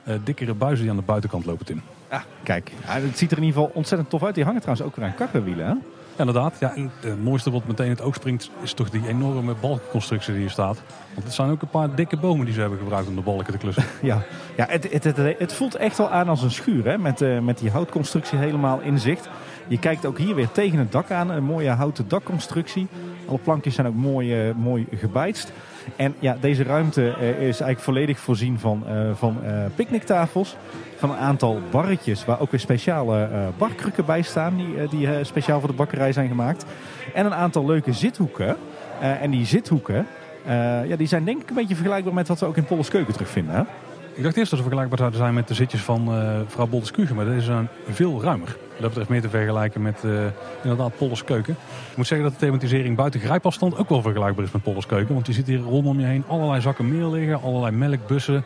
Speaker 1: eh, dikkere buizen die aan de buitenkant lopen, Tim.
Speaker 2: Ja, kijk. Ja, het ziet er in ieder geval ontzettend tof uit. Die hangen trouwens ook weer aan karrenwielen, hè?
Speaker 1: Inderdaad. Ja, en het mooiste wat meteen het oog springt is toch die enorme balkenconstructie die hier staat. Want het zijn ook een paar dikke bomen die ze hebben gebruikt om de balken te klussen. <laughs>
Speaker 2: Ja, ja het, het, het, het voelt echt wel aan als een schuur, hè? Met, eh, met die houtconstructie helemaal in zicht. Je kijkt ook hier weer tegen het dak aan. Een mooie houten dakconstructie. Alle plankjes zijn ook mooi, eh, mooi gebijtst. En ja, deze ruimte eh, is eigenlijk volledig voorzien van, eh, van eh, picknicktafels. Van een aantal barretjes waar ook weer speciale barkrukken bij staan. Die, die speciaal voor de bakkerij zijn gemaakt. En een aantal leuke zithoeken. En die zithoeken, ja, die zijn denk ik een beetje vergelijkbaar met wat we ook in Polles Keuken terugvinden. Hè?
Speaker 1: Ik dacht eerst dat ze vergelijkbaar zouden zijn met de zitjes van eh vrouw Boldes Kugen. Maar deze zijn veel ruimer. Dat betreft meer te vergelijken met eh, inderdaad Polles Keuken. Ik moet zeggen dat de thematisering buiten grijpafstand ook wel vergelijkbaar is met Polles Keuken. Want je ziet hier rondom je heen allerlei zakken meel liggen. Allerlei melkbussen.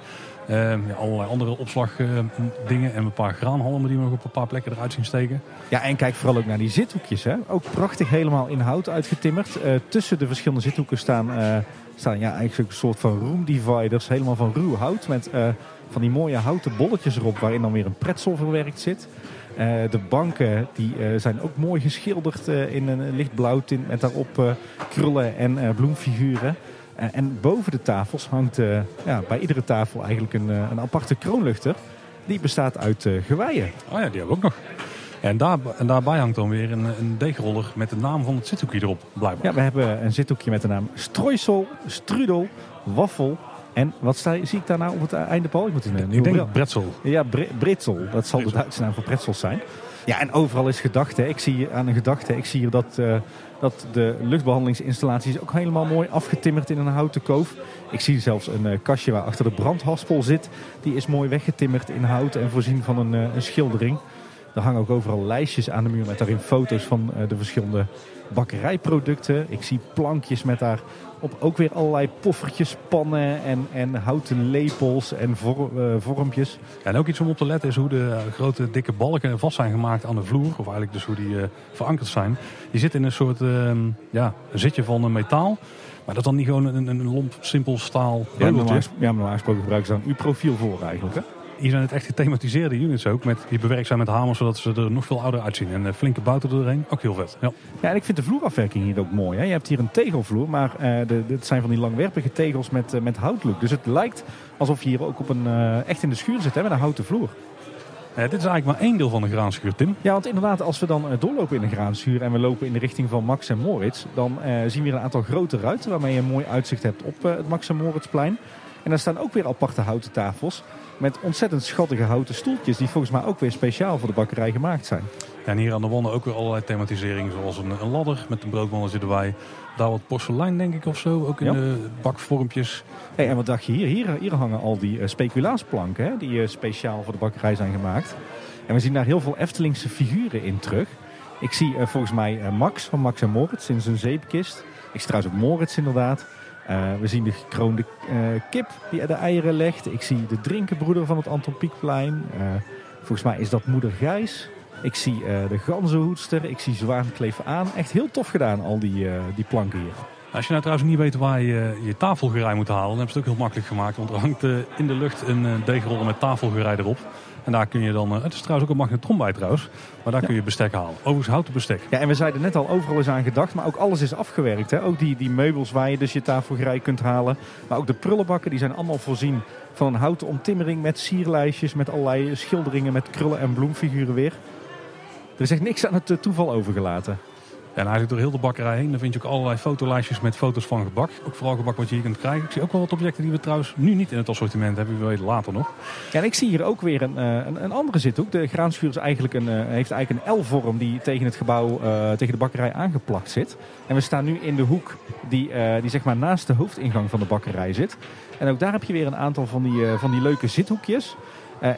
Speaker 1: Ehm, ja, allerlei andere opslagdingen en een paar graanhalmen die we nog op een paar plekken eruit zien steken.
Speaker 2: Ja, en kijk vooral ook naar die zithoekjes. Hè. Ook prachtig helemaal in hout uitgetimmerd. Eh, tussen de verschillende zithoeken staan, eh, staan ja, eigenlijk een soort van room dividers. Helemaal van ruw hout met eh, van die mooie houten bolletjes erop waarin dan weer een pretzel verwerkt zit. Eh, de banken die, eh, zijn ook mooi geschilderd eh, in een lichtblauw tint met daarop krullen en bloemfiguren. En boven de tafels hangt ja, bij iedere tafel eigenlijk een, een aparte kroonluchter. Die bestaat uit geweien.
Speaker 1: Oh ja, die hebben we ook nog. En, daar, en daarbij hangt dan weer een, een deegroller met de naam van het zithoekje erop, blijkbaar.
Speaker 2: Ja, we hebben een zithoekje met de naam Strooisel, Strudel, Waffel. En wat sta, zie ik daar nou op het einde, Paul? Ik moet een
Speaker 1: Ik denk bretzel.
Speaker 2: Ja, Br Britsel. Dat zal de. Duitse naam voor pretzels zijn. Ja, en overal is gedachte. Ik zie aan een gedachte. Ik zie hier dat, eh, dat de luchtbehandelingsinstallatie is ook helemaal mooi afgetimmerd in een houten koof. Ik zie zelfs een eh, kastje waar achter de brandhaspel zit. Die is mooi weggetimmerd in hout en voorzien van een, eh, een schildering. Er hangen ook overal lijstjes aan de muur met daarin foto's van eh, de verschillende bakkerijproducten. Ik zie plankjes met daar op ook weer allerlei poffertjes, pannen en, en houten lepels en vor- eh, vormpjes.
Speaker 1: Ja, en ook iets om op te letten is hoe de eh, grote dikke balken vast zijn gemaakt aan de vloer. Of eigenlijk dus hoe die verankerd zijn. Die zitten in een soort ehm, ja, zitje van metaal. Maar dat dan niet gewoon een, een lomp, simpel staal
Speaker 2: Ja,
Speaker 1: beugeltje.
Speaker 2: normaal, gesproken gebruiken ze dan uw profiel voor eigenlijk. Hè?
Speaker 1: Hier zijn het echt gethematiseerde units ook. Met, die bewerkt zijn met hamers zodat ze er nog veel ouder uitzien. En eh, flinke bouten erheen. Ook heel vet. Ja.
Speaker 2: Ja, en ik vind de vloerafwerking hier ook mooi. Hè? Je hebt hier een tegelvloer, maar eh de, dit zijn van die langwerpige tegels met, eh, met houtlook. Dus het lijkt alsof je hier ook op een, echt in de schuur zit hè, met een houten vloer.
Speaker 1: Dit is eigenlijk maar één deel van de graanschuur, Tim.
Speaker 2: Ja, want inderdaad, als we dan doorlopen in de graanschuur en we lopen in de richting van Max en Moritz, dan eh, zien we hier een aantal grote ruiten waarmee je een mooi uitzicht hebt op eh, het Max en Moritzplein. En daar staan ook weer aparte houten tafels met ontzettend schattige houten stoeltjes die volgens mij ook weer speciaal voor de bakkerij gemaakt zijn.
Speaker 1: Ja, en hier aan de wanden ook weer allerlei thematiseringen. Zoals een, een ladder met een broodmannetje erbij. Daar wat porselein denk ik of zo. Ook in
Speaker 2: Ja.
Speaker 1: de bakvormpjes.
Speaker 2: Hey, en wat dacht je hier? Hier, hier hangen al die eh, speculaasplanken hè, die eh, speciaal voor de bakkerij zijn gemaakt. En we zien daar heel veel Eftelingse figuren in terug. Ik zie eh, volgens mij Max van Max en Moritz in zijn zeepkist. Ik zie trouwens ook Moritz inderdaad. Eh, we zien de gekroonde eh, kip die de eieren legt. Ik zie de drinkenbroeder van het Anton Pieckplein. Eh, volgens mij is dat moeder Gijs. Ik zie de ganzenhoedster. Ik zie Zwaan Kleef aan. Echt heel tof gedaan, al die, die planken hier.
Speaker 1: Als je nou trouwens niet weet waar je je tafelgerei moet halen, dan hebben ze het ook heel makkelijk gemaakt. Want er hangt in de lucht een deegroller met tafelgerei erop. En daar kun je dan, eh, het is trouwens ook een magnetron bij trouwens, maar daar kun je bestek halen. Overigens houten bestek.
Speaker 2: Ja, en we zeiden net al, overal is aan gedacht, maar ook alles is afgewerkt. Hè? Ook die, die meubels waar je dus je tafelgerei kunt halen. Maar ook de prullenbakken, die zijn allemaal voorzien van een houten omtimmering met sierlijstjes, met allerlei schilderingen, met krullen en bloemfiguren weer. Er is echt niks aan het eh, toeval overgelaten.
Speaker 1: En eigenlijk door heel de bakkerij heen, dan vind je ook allerlei fotolijstjes met foto's van gebak. Ook vooral gebak wat je hier kunt krijgen. Ik zie ook wel wat objecten die we trouwens nu niet in het assortiment hebben, wie weet later nog.
Speaker 2: Ja, en ik zie hier ook weer een, eh, een, een andere zithoek. De graanschuur is eigenlijk een, eh, heeft eigenlijk een L-vorm die tegen het gebouw, eh, tegen de bakkerij aangeplakt zit. En we staan nu in de hoek die, die zeg maar naast de hoofdingang van de bakkerij zit. En ook daar heb je weer een aantal van die, van die leuke zithoekjes.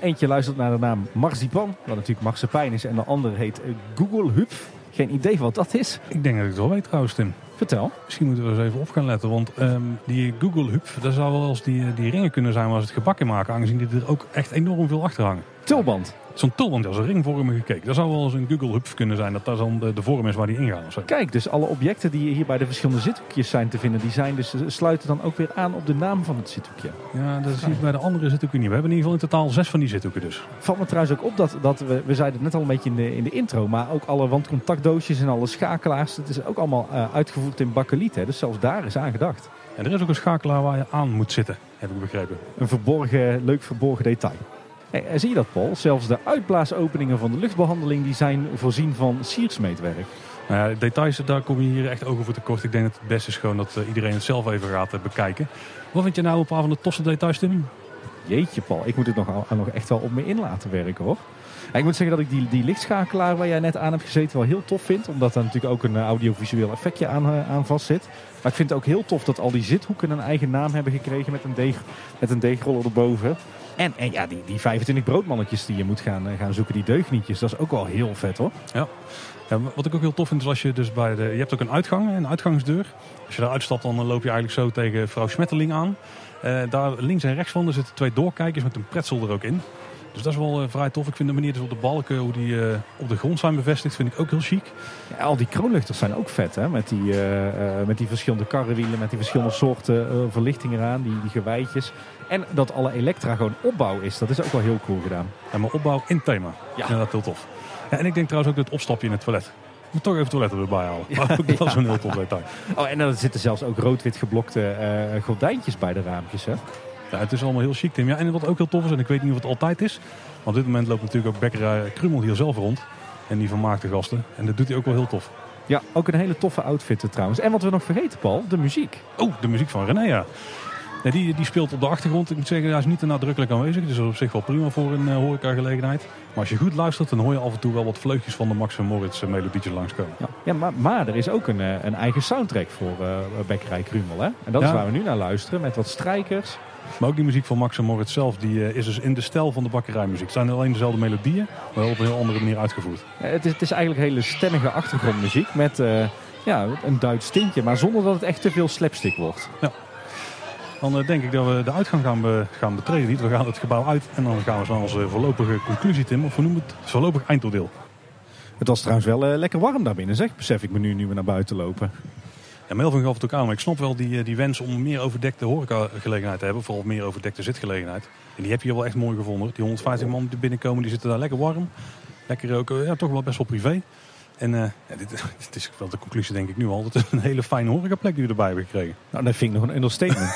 Speaker 2: Eentje luistert naar de naam Marzipan, wat natuurlijk marsepein is. En de andere heet Google Hupf. Geen idee wat dat is.
Speaker 1: Ik denk dat ik het wel weet trouwens, Tim.
Speaker 2: Vertel.
Speaker 1: Misschien moeten we eens even op gaan letten. Want ehm, die Google Hub, dat zou wel eens die, die ringen kunnen zijn waar ze het gebak in maken. Aangezien die er ook echt enorm veel achter hangen.
Speaker 2: Tulband.
Speaker 1: Zo'n tulband als een ringvormige cake. Dat zou wel eens een Google Hub kunnen zijn. Dat dat dan de, de vorm is waar die ingaan.
Speaker 2: Kijk, dus alle objecten die hier bij de verschillende zithoekjes zijn te vinden, die zijn dus, sluiten dan ook weer aan op de naam van het zithoekje.
Speaker 1: Ja, dat zie ik bij de andere zithoeken niet. We hebben in ieder geval in totaal zes van die zithoeken dus.
Speaker 2: Valt me trouwens ook op dat, dat we, we zeiden het net al een beetje in de, in de intro, maar ook alle wandcontactdoosjes en alle schakelaars, het is ook allemaal eh, uitgevoerd in bakkeliet. Hè? Dus zelfs daar is aan gedacht.
Speaker 1: En er is ook een schakelaar waar je aan moet zitten, heb ik begrepen.
Speaker 2: Een verborgen, leuk verborgen detail. Hey, en zie je dat, Paul? Zelfs de uitblaasopeningen van de luchtbehandeling die zijn voorzien van siersmeetwerk.
Speaker 1: Nou ja, details, daar kom je hier echt ogen voor tekort. Ik denk dat het beste is gewoon dat eh, iedereen het zelf even gaat eh, bekijken. Wat vind je nou een paar van de tofste details, Tim?
Speaker 2: Jeetje, Paul, ik moet het nog, nog echt wel op me in laten werken, hoor. Ik moet zeggen dat ik die, die lichtschakelaar waar jij net aan hebt gezeten wel heel tof vind. Omdat daar natuurlijk ook een eh, audiovisueel effectje aan, eh, aan vast zit. Maar ik vind het ook heel tof dat al die zithoeken een eigen naam hebben gekregen met een, deeg, met een deegroller erboven. En, en ja, die, die 25 broodmannetjes die je moet gaan, eh, gaan zoeken, die deugnietjes, dat is ook wel heel vet hoor.
Speaker 1: Ja. Ja, wat ik ook heel tof vind is als je dus bij de... Je hebt ook een uitgang, een uitgangsdeur. Als je daar uitstapt dan loop je eigenlijk zo tegen vrouw Smetterling aan. Eh, daar links en rechts van er zitten twee doorkijkers met een pretzel er ook in. Dus dat is wel eh, vrij tof. Ik vind de manier dus op de balken, hoe die eh, op de grond zijn bevestigd, vind ik ook heel chic.
Speaker 2: Ja, al die kroonluchters zijn ook vet hè, met die, eh, eh, met die verschillende karrenwielen, met die verschillende soorten eh, verlichting eraan, die, die gewijtjes. En dat alle elektra gewoon opbouw is, dat is ook wel heel cool gedaan.
Speaker 1: Ja, maar opbouw in thema.
Speaker 2: Ja.
Speaker 1: Ja. dat heel tof. Ja, en ik denk trouwens ook dat het opstapje in het toilet. Ik moet toch even het toilet erbij halen. Maar ook dat is een heel tof detail.
Speaker 2: Oh, en dan zitten zelfs ook rood-wit geblokte eh, gordijntjes bij de raampjes hè.
Speaker 1: Ja, het is allemaal heel chic, Tim. Ja, en wat ook heel tof is, en ik weet niet of het altijd is. Maar op dit moment loopt natuurlijk ook Bekkerij Krummel hier zelf rond. En die vermaakt de gasten. En dat doet hij ook wel heel tof.
Speaker 2: Ja, ook een hele toffe outfit trouwens. En wat we nog vergeten Paul, de muziek.
Speaker 1: Oh, de muziek van René, ja. Ja, die, die speelt op de achtergrond. Ik moet zeggen, hij is niet te nadrukkelijk aanwezig. Dus dat is op zich wel prima voor een uh, horecagelegenheid. Maar als je goed luistert, dan hoor je af en toe wel wat vleugjes van de Max en Moritz uh, melodietjes langskomen.
Speaker 2: Ja, ja maar, maar er is ook een, eh, een eigen soundtrack voor uh, Bekkerij Krumel. Hè? En dat is
Speaker 1: Ja.
Speaker 2: waar we nu naar luisteren, met wat strijkers.
Speaker 1: Maar ook die muziek van Max en Moritz zelf, die uh, is dus in de stijl van de bakkerijmuziek. Het zijn alleen dezelfde melodieën, maar wel op een heel andere manier uitgevoerd.
Speaker 2: Ja, het, is, het is eigenlijk hele stemmige achtergrondmuziek met eh, ja, een Duits tintje. Maar zonder dat het echt te veel slapstick wordt.
Speaker 1: Dan uh, denk ik dat we de uitgang gaan, be gaan betreden. Niet. We gaan het gebouw uit en dan gaan we naar onze voorlopige conclusie, Tim. Of we noemen het voorlopig eindoordeel.
Speaker 2: Het was trouwens wel uh, lekker warm daar binnen, zeg. Besef ik me nu, nu we naar buiten lopen.
Speaker 1: Ja, Melvin gaf het ook aan, maar ik snap wel die, die wens om meer overdekte horecagelegenheid te hebben. Vooral meer overdekte zitgelegenheid. En die heb je wel echt mooi gevonden. Die 150 man die binnenkomen, die zitten daar lekker warm. Lekker ook, ja, toch wel best wel privé. En uh, ja, dit, <laughs> dit, is wel de conclusie denk ik nu al. Het is een hele fijne horecaplek die we erbij hebben gekregen.
Speaker 2: Nou, dat vind ik nog een understatement.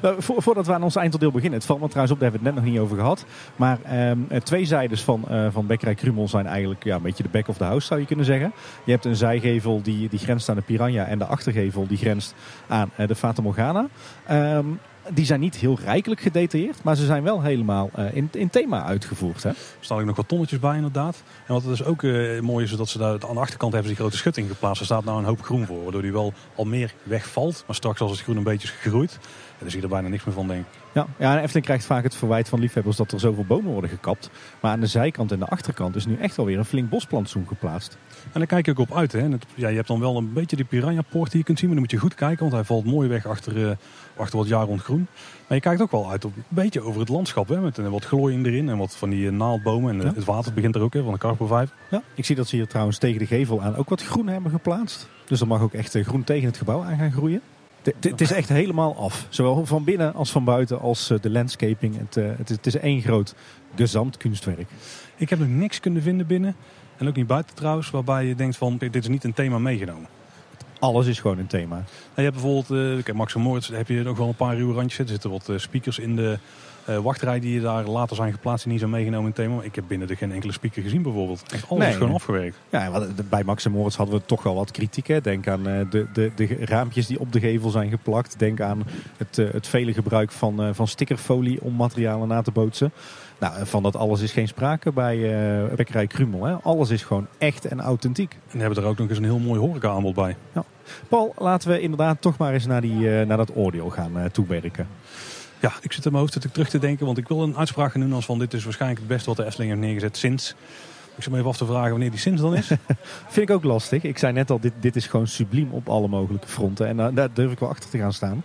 Speaker 2: <laughs> <laughs> Vo voordat we aan ons eindoordeel beginnen. Het valt me trouwens op, daar hebben we het net nog niet over gehad. Maar um, twee zijdes van, uh, van Bekkerij Krumel zijn eigenlijk ja, een beetje de back of the house zou je kunnen zeggen. Je hebt een zijgevel die, die grenst aan de Piranha. En de achtergevel die grenst aan uh, de Fata Morgana. Um, die zijn niet heel rijkelijk gedetailleerd, maar ze zijn wel helemaal uh, in, in thema uitgevoerd. Hè? Er
Speaker 1: staan ook nog wat tonnetjes bij inderdaad. En wat dus ook uh, mooi is, is dat ze daar aan de achterkant hebben ze die grote schutting geplaatst. Er staat nou een hoop groen voor, waardoor die wel al meer wegvalt. Maar straks als het groen een beetje is gegroeid, dan zie je er bijna niks meer van denk ik.
Speaker 2: Ja, ja, en Efteling krijgt vaak het verwijt van liefhebbers dat er zoveel bomen worden gekapt. Maar aan de zijkant en de achterkant is nu echt alweer een flink bosplantsoen geplaatst.
Speaker 1: En daar kijk je ook op uit. Hè. Het, ja, je hebt dan wel een beetje die piranha-poort die je kunt zien. Maar dan moet je goed kijken, want hij valt mooi weg achter, uh, achter wat jaar rond groen. Maar je kijkt ook wel uit op een beetje over het landschap. Hè, met wat glooiing erin en wat van die naaldbomen. En ja. het water begint er ook, hè, van de Carpo 5.
Speaker 2: Ja, ik zie dat ze hier trouwens tegen de gevel aan ook wat groen hebben geplaatst. Dus er mag ook echt groen tegen het gebouw aan gaan groeien. Het is echt helemaal af. Zowel van binnen als van buiten als de landscaping. Het, het, is, het is één groot gezamtkunstwerk.
Speaker 1: Ik heb nog niks kunnen vinden binnen. En ook niet buiten trouwens, waarbij je denkt van dit is niet een thema meegenomen.
Speaker 2: Alles is gewoon een thema.
Speaker 1: Nou, je hebt bijvoorbeeld, uh, kijk, Max Moritz, heb je nog wel een paar ruwe randjes zitten. Er zitten wat uh, speakers in de uh, wachtrij die daar later zijn geplaatst en niet zijn meegenomen in het thema. Maar ik heb binnen er geen enkele speaker gezien bijvoorbeeld. Echt alles nee, is gewoon afgewerkt.
Speaker 2: Ja, bij Max Moritz hadden we toch wel wat kritiek. Hè. Denk aan de, de, de raampjes die op de gevel zijn geplakt. Denk aan het, het vele gebruik van, van stickerfolie om materialen na te bootsen. Nou, van dat alles is geen sprake bij uh, Bekkerij Krumel. Hè. Alles is gewoon echt en authentiek.
Speaker 1: En hebben er ook nog eens een heel mooi horeca-aanbod bij.
Speaker 2: Ja. Paul, laten we inderdaad toch maar eens naar, die, uh, naar dat oordeel gaan uh, toewerken.
Speaker 1: Ja, ik zit in mijn hoofd terug te denken. Want ik wil een uitspraak gaan doen als van dit is waarschijnlijk het beste wat de Efteling heeft neergezet sinds... Ik zit me even af te vragen wanneer die sinds dan is. <laughs>
Speaker 2: Vind ik ook lastig. Ik zei net al, dit, dit is gewoon subliem op alle mogelijke fronten. En uh, daar durf ik wel achter te gaan staan.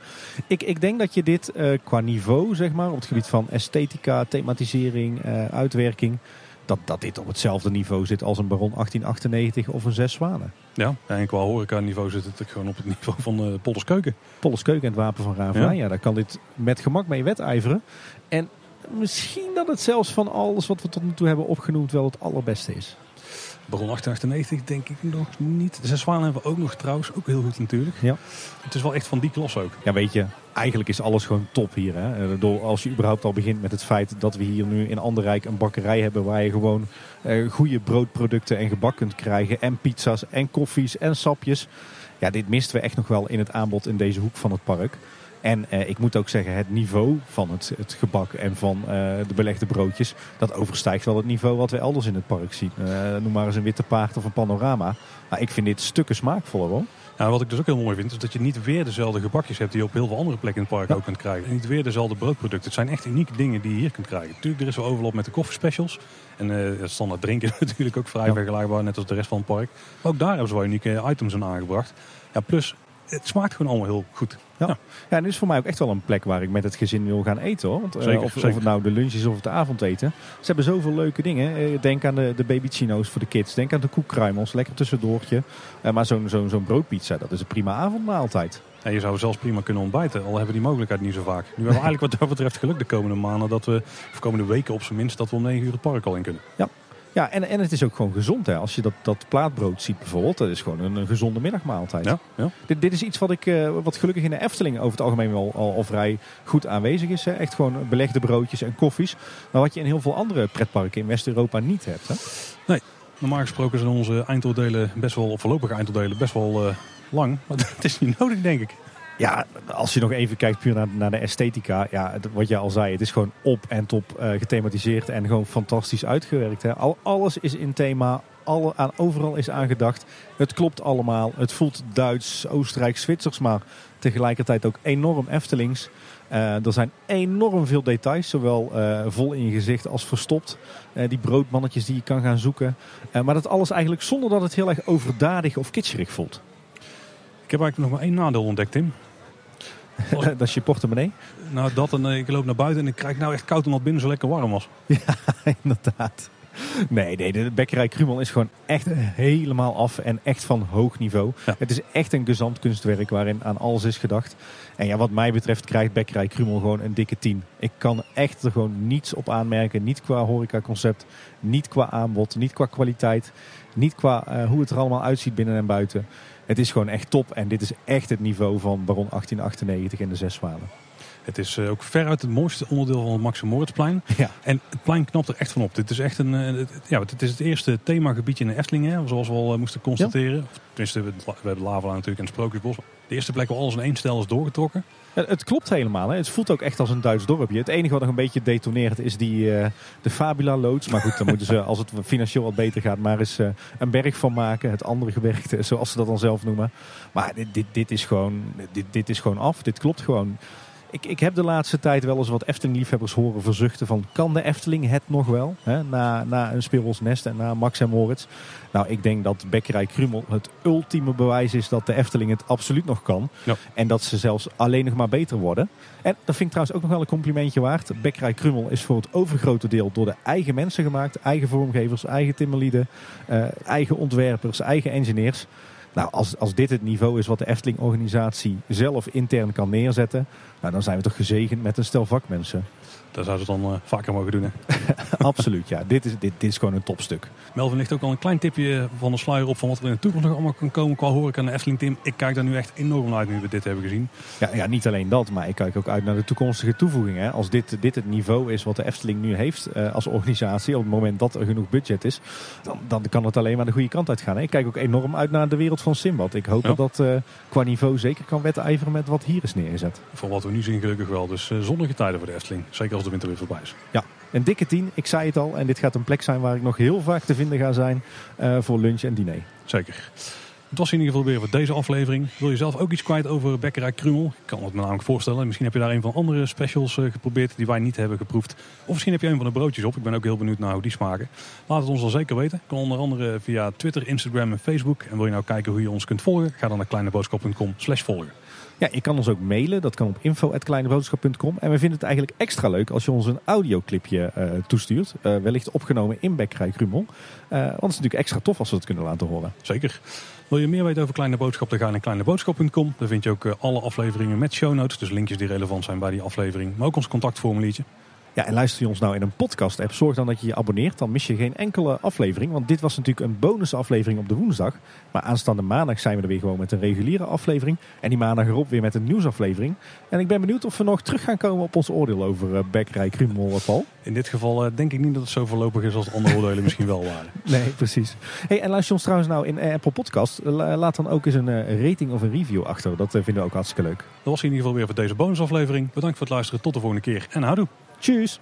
Speaker 2: Ik, ik denk dat je dit uh, qua niveau, zeg maar, op het gebied van esthetica, thematisering, uh, uitwerking... Dat, dat dit op hetzelfde niveau zit als een Baron 1898 of een Zes Zwanen.
Speaker 1: Ja, en qua horeca niveau zit het gewoon op het niveau van uh, Polderskeuken.
Speaker 2: Polderskeuken en het wapen van Ravenijn. Ja. ja, daar kan dit met gemak mee wedijveren. En misschien dat het zelfs van alles wat we tot nu toe hebben opgenoemd wel het allerbeste is.
Speaker 1: Baron 1898 denk ik nog niet. De Zes Zwanen hebben we ook nog trouwens. Ook heel goed natuurlijk.
Speaker 2: Ja.
Speaker 1: Het is wel echt van die klas ook.
Speaker 2: Ja, weet je, eigenlijk is alles gewoon top hier. Hè? Door, als je überhaupt al begint met het feit dat we hier nu in Anderrijk een bakkerij hebben waar je gewoon uh, goede broodproducten en gebak kunt krijgen. En pizza's en koffies en sapjes. ja, dit misten we echt nog wel in het aanbod in deze hoek van het park. En eh, ik moet ook zeggen, het niveau van het, het gebak en van eh, de belegde broodjes, dat overstijgt wel het niveau wat we elders in het park zien. Eh, noem maar eens een witte paard of een panorama. Maar ik vind dit stukken smaakvoller hoor.
Speaker 1: Nou, wat ik dus ook heel mooi vind, is dat je niet weer dezelfde gebakjes hebt die je op heel veel andere plekken in het park ook kunt krijgen. En niet weer dezelfde broodproducten. Het zijn echt unieke dingen die je hier kunt krijgen. Natuurlijk, er is wel overlap met de koffiespecials. En uh, het standaard drinken is <laughs> natuurlijk ook vrij
Speaker 2: Ja.
Speaker 1: vergelijkbaar, net als de rest van het park. Maar ook daar hebben ze wel unieke items aan aangebracht. Ja, plus, het smaakt gewoon allemaal heel goed.
Speaker 2: Ja. Ja, en dit is voor mij ook echt wel een plek waar ik met het gezin wil gaan eten hoor. Want, eh,
Speaker 1: Zeker,
Speaker 2: of,
Speaker 1: zeker.
Speaker 2: of het nou de lunch is of het avondeten. Ze hebben zoveel leuke dingen. Eh, Denk aan de, de baby chino's voor de kids. Denk aan de koekkruimels. Lekker tussendoortje. Eh, maar zo'n zo'n zo'n broodpizza, dat is een prima avondmaaltijd.
Speaker 1: En je zou zelfs prima kunnen ontbijten, al hebben we die mogelijkheid niet zo vaak. Nu hebben we <laughs> eigenlijk wat dat betreft geluk de komende maanden, dat we, of komende weken op zijn minst, dat we om 9 uur het park al in kunnen.
Speaker 2: Ja, en, en het is ook gewoon gezond. Hè. Als je dat, dat plaatbrood ziet bijvoorbeeld, dat is gewoon een, een gezonde middagmaaltijd.
Speaker 1: Ja, ja.
Speaker 2: Dit, dit is iets wat, ik, eh, wat gelukkig in de Efteling over het algemeen wel al, al vrij goed aanwezig is. Hè. Echt gewoon belegde broodjes en koffies. Maar wat je in heel veel andere pretparken in West-Europa niet hebt. Hè.
Speaker 1: Normaal gesproken zijn onze eindoordelen best wel, of voorlopige eindoordelen, best wel eh, lang. Maar <laughs> het is niet nodig, denk ik.
Speaker 2: Ja, als je nog even kijkt puur naar, naar de esthetica. Ja, wat je al zei, het is gewoon op en top eh, gethematiseerd en gewoon fantastisch uitgewerkt. Hè. Al, alles is in thema, alle, aan, overal is aangedacht. Het klopt allemaal. Het voelt Duits, Oostenrijk, Zwitsers, maar tegelijkertijd ook enorm Eftelings. Eh, er zijn enorm veel details, zowel eh, vol in je gezicht als verstopt. Die broodmannetjes die je kan gaan zoeken. Maar dat alles eigenlijk zonder dat het heel erg overdadig of kitscherig voelt.
Speaker 1: Ik heb eigenlijk nog maar één nadeel ontdekt, Tim. <laughs>
Speaker 2: dat is je portemonnee.
Speaker 1: Nou, dat en eh, ik loop naar buiten en ik krijg nou echt koud omdat binnen zo lekker warm was. <laughs>
Speaker 2: Inderdaad. Nee, nee, de bekkerij Krumel is gewoon echt helemaal af en echt van hoog niveau.
Speaker 1: Ja.
Speaker 2: Het is echt een gezand kunstwerk waarin aan alles is gedacht. En ja, wat mij betreft krijgt bekkerij Krumel gewoon een dikke 10. Ik kan echt er gewoon niets op aanmerken. Niet qua horecaconcept, niet qua aanbod, niet qua kwaliteit. Niet qua eh, hoe het er allemaal uitziet binnen en buiten. Het is gewoon echt top en dit is echt het niveau van Baron 1898 in de Zes Zwanen.
Speaker 1: Het is eh, ook veruit het mooiste onderdeel van het Moritzplein.
Speaker 2: Ja.
Speaker 1: En het plein knapt er echt van op. Dit is echt een, eh, het, ja, het is het eerste themagebiedje in de Efteling, hè, zoals we al eh, moesten constateren. Of Tenminste, we, we hebben Lava natuurlijk en het Sprookjesbos. De eerste plek waar alles in één stijl is doorgetrokken.
Speaker 2: Het, klopt helemaal. Hè. Het voelt ook echt als een Duits dorpje. Het enige wat nog een beetje detoneert is die, eh, de Fabula loods. Maar goed, dan moeten ze, als het financieel wat beter gaat, maar eens eh, een berg van maken. Het andere gewerkte, zoals ze dat dan zelf noemen. Maar dit, dit, dit, is, gewoon, dit, dit is gewoon af. Dit klopt gewoon. Ik, ik heb de laatste tijd wel eens wat Efteling-liefhebbers horen verzuchten van... kan de Efteling het nog wel? Hè? Na, na een Speelbos Nest en na Max en Moritz. Nou, ik denk dat Bekkerij Krumel het ultieme bewijs is dat de Efteling het absoluut nog kan.
Speaker 1: Ja.
Speaker 2: En dat ze zelfs alleen nog maar beter worden. En dat vind ik trouwens ook nog wel een complimentje waard. Bekkerij Krummel is voor het overgrote deel door de eigen mensen gemaakt. Eigen vormgevers, eigen timmerlieden, eh, eigen ontwerpers, eigen engineers. Nou, als, als dit het niveau is wat de Efteling-organisatie zelf intern kan neerzetten... Nou, dan zijn we toch gezegend met een stel vakmensen.
Speaker 1: Daar zouden ze dan eh, vaker mogen doen. Hè. <laughs>
Speaker 2: Absoluut, ja. Dit is, dit, dit is gewoon een topstuk.
Speaker 1: Melvin ligt ook al een klein tipje van de sluier op van wat er in de toekomst nog allemaal kan komen qua horeca en de Efteling Team. Ik kijk daar nu echt enorm naar uit nu we dit hebben gezien.
Speaker 2: Ja, ja, niet alleen dat, maar ik kijk ook uit naar de toekomstige toevoegingen. Als dit, dit het niveau is wat de Efteling nu heeft eh, als organisatie, op het moment dat er genoeg budget is, dan, dan kan het alleen maar de goede kant uit gaan. hè. Ik kijk ook enorm uit naar de wereld van Simbad. Ik hoop
Speaker 1: Ja.
Speaker 2: dat dat eh, qua niveau zeker kan wedijveren met wat hier is neergezet.
Speaker 1: Voor wat we nu zien gelukkig wel. Dus zonnige tijden voor de Efteling. Zeker als de winter weer voorbij is.
Speaker 2: Ja, een dikke 10, ik zei het al. En dit gaat een plek zijn waar ik nog heel vaak te vinden ga zijn eh, voor lunch en diner.
Speaker 1: Zeker. Het was in ieder geval weer voor deze aflevering. Wil je zelf ook iets kwijt over Bekkerij Krumel? Ik kan het me namelijk voorstellen. Misschien heb je daar een van de andere specials eh, geprobeerd die wij niet hebben geproefd. Of misschien heb je een van de broodjes op. Ik ben ook heel benieuwd naar hoe die smaken. Laat het ons dan zeker weten. Kan onder andere via Twitter, Instagram en Facebook. En wil je nou kijken hoe je ons kunt volgen? Ga dan naar kleineboodschap.com slash volgen.
Speaker 2: Ja, je kan ons ook mailen. Dat kan op info.kleineboodschap.com. En we vinden het eigenlijk extra leuk als je ons een audioclipje eh, toestuurt. Eh, wellicht opgenomen in Bekkerij Krumel. Eh, want het is natuurlijk extra tof als we het kunnen laten horen.
Speaker 1: Zeker. Wil je meer weten over Kleine Boodschap, dan ga naar kleineboodschap.com. Daar vind je ook alle afleveringen met show notes. Dus linkjes die relevant zijn bij die aflevering. Maar ook ons contactformuliertje.
Speaker 2: Ja, en luister je ons nou in een podcast app, zorg dan dat je je abonneert. Dan mis je geen enkele aflevering. Want dit was natuurlijk een bonusaflevering op de woensdag. Maar aanstaande maandag zijn we er weer gewoon met een reguliere aflevering. En die maandag erop weer met een nieuwsaflevering. En ik ben benieuwd of we nog terug gaan komen op ons oordeel over uh, Bekkerij uh, Paul.
Speaker 1: In dit geval uh, denk ik niet dat het zo voorlopig is als de andere oordelen <laughs> misschien wel waren.
Speaker 2: Nee, precies. Hey, en luister ons trouwens nou in Apple Podcast. laat dan ook eens een rating of een review achter. Dat vinden we ook hartstikke leuk.
Speaker 1: Dat was in ieder geval weer voor deze bonusaflevering. Bedankt voor het luisteren. Tot de volgende keer en houdoe.
Speaker 2: Tschüss.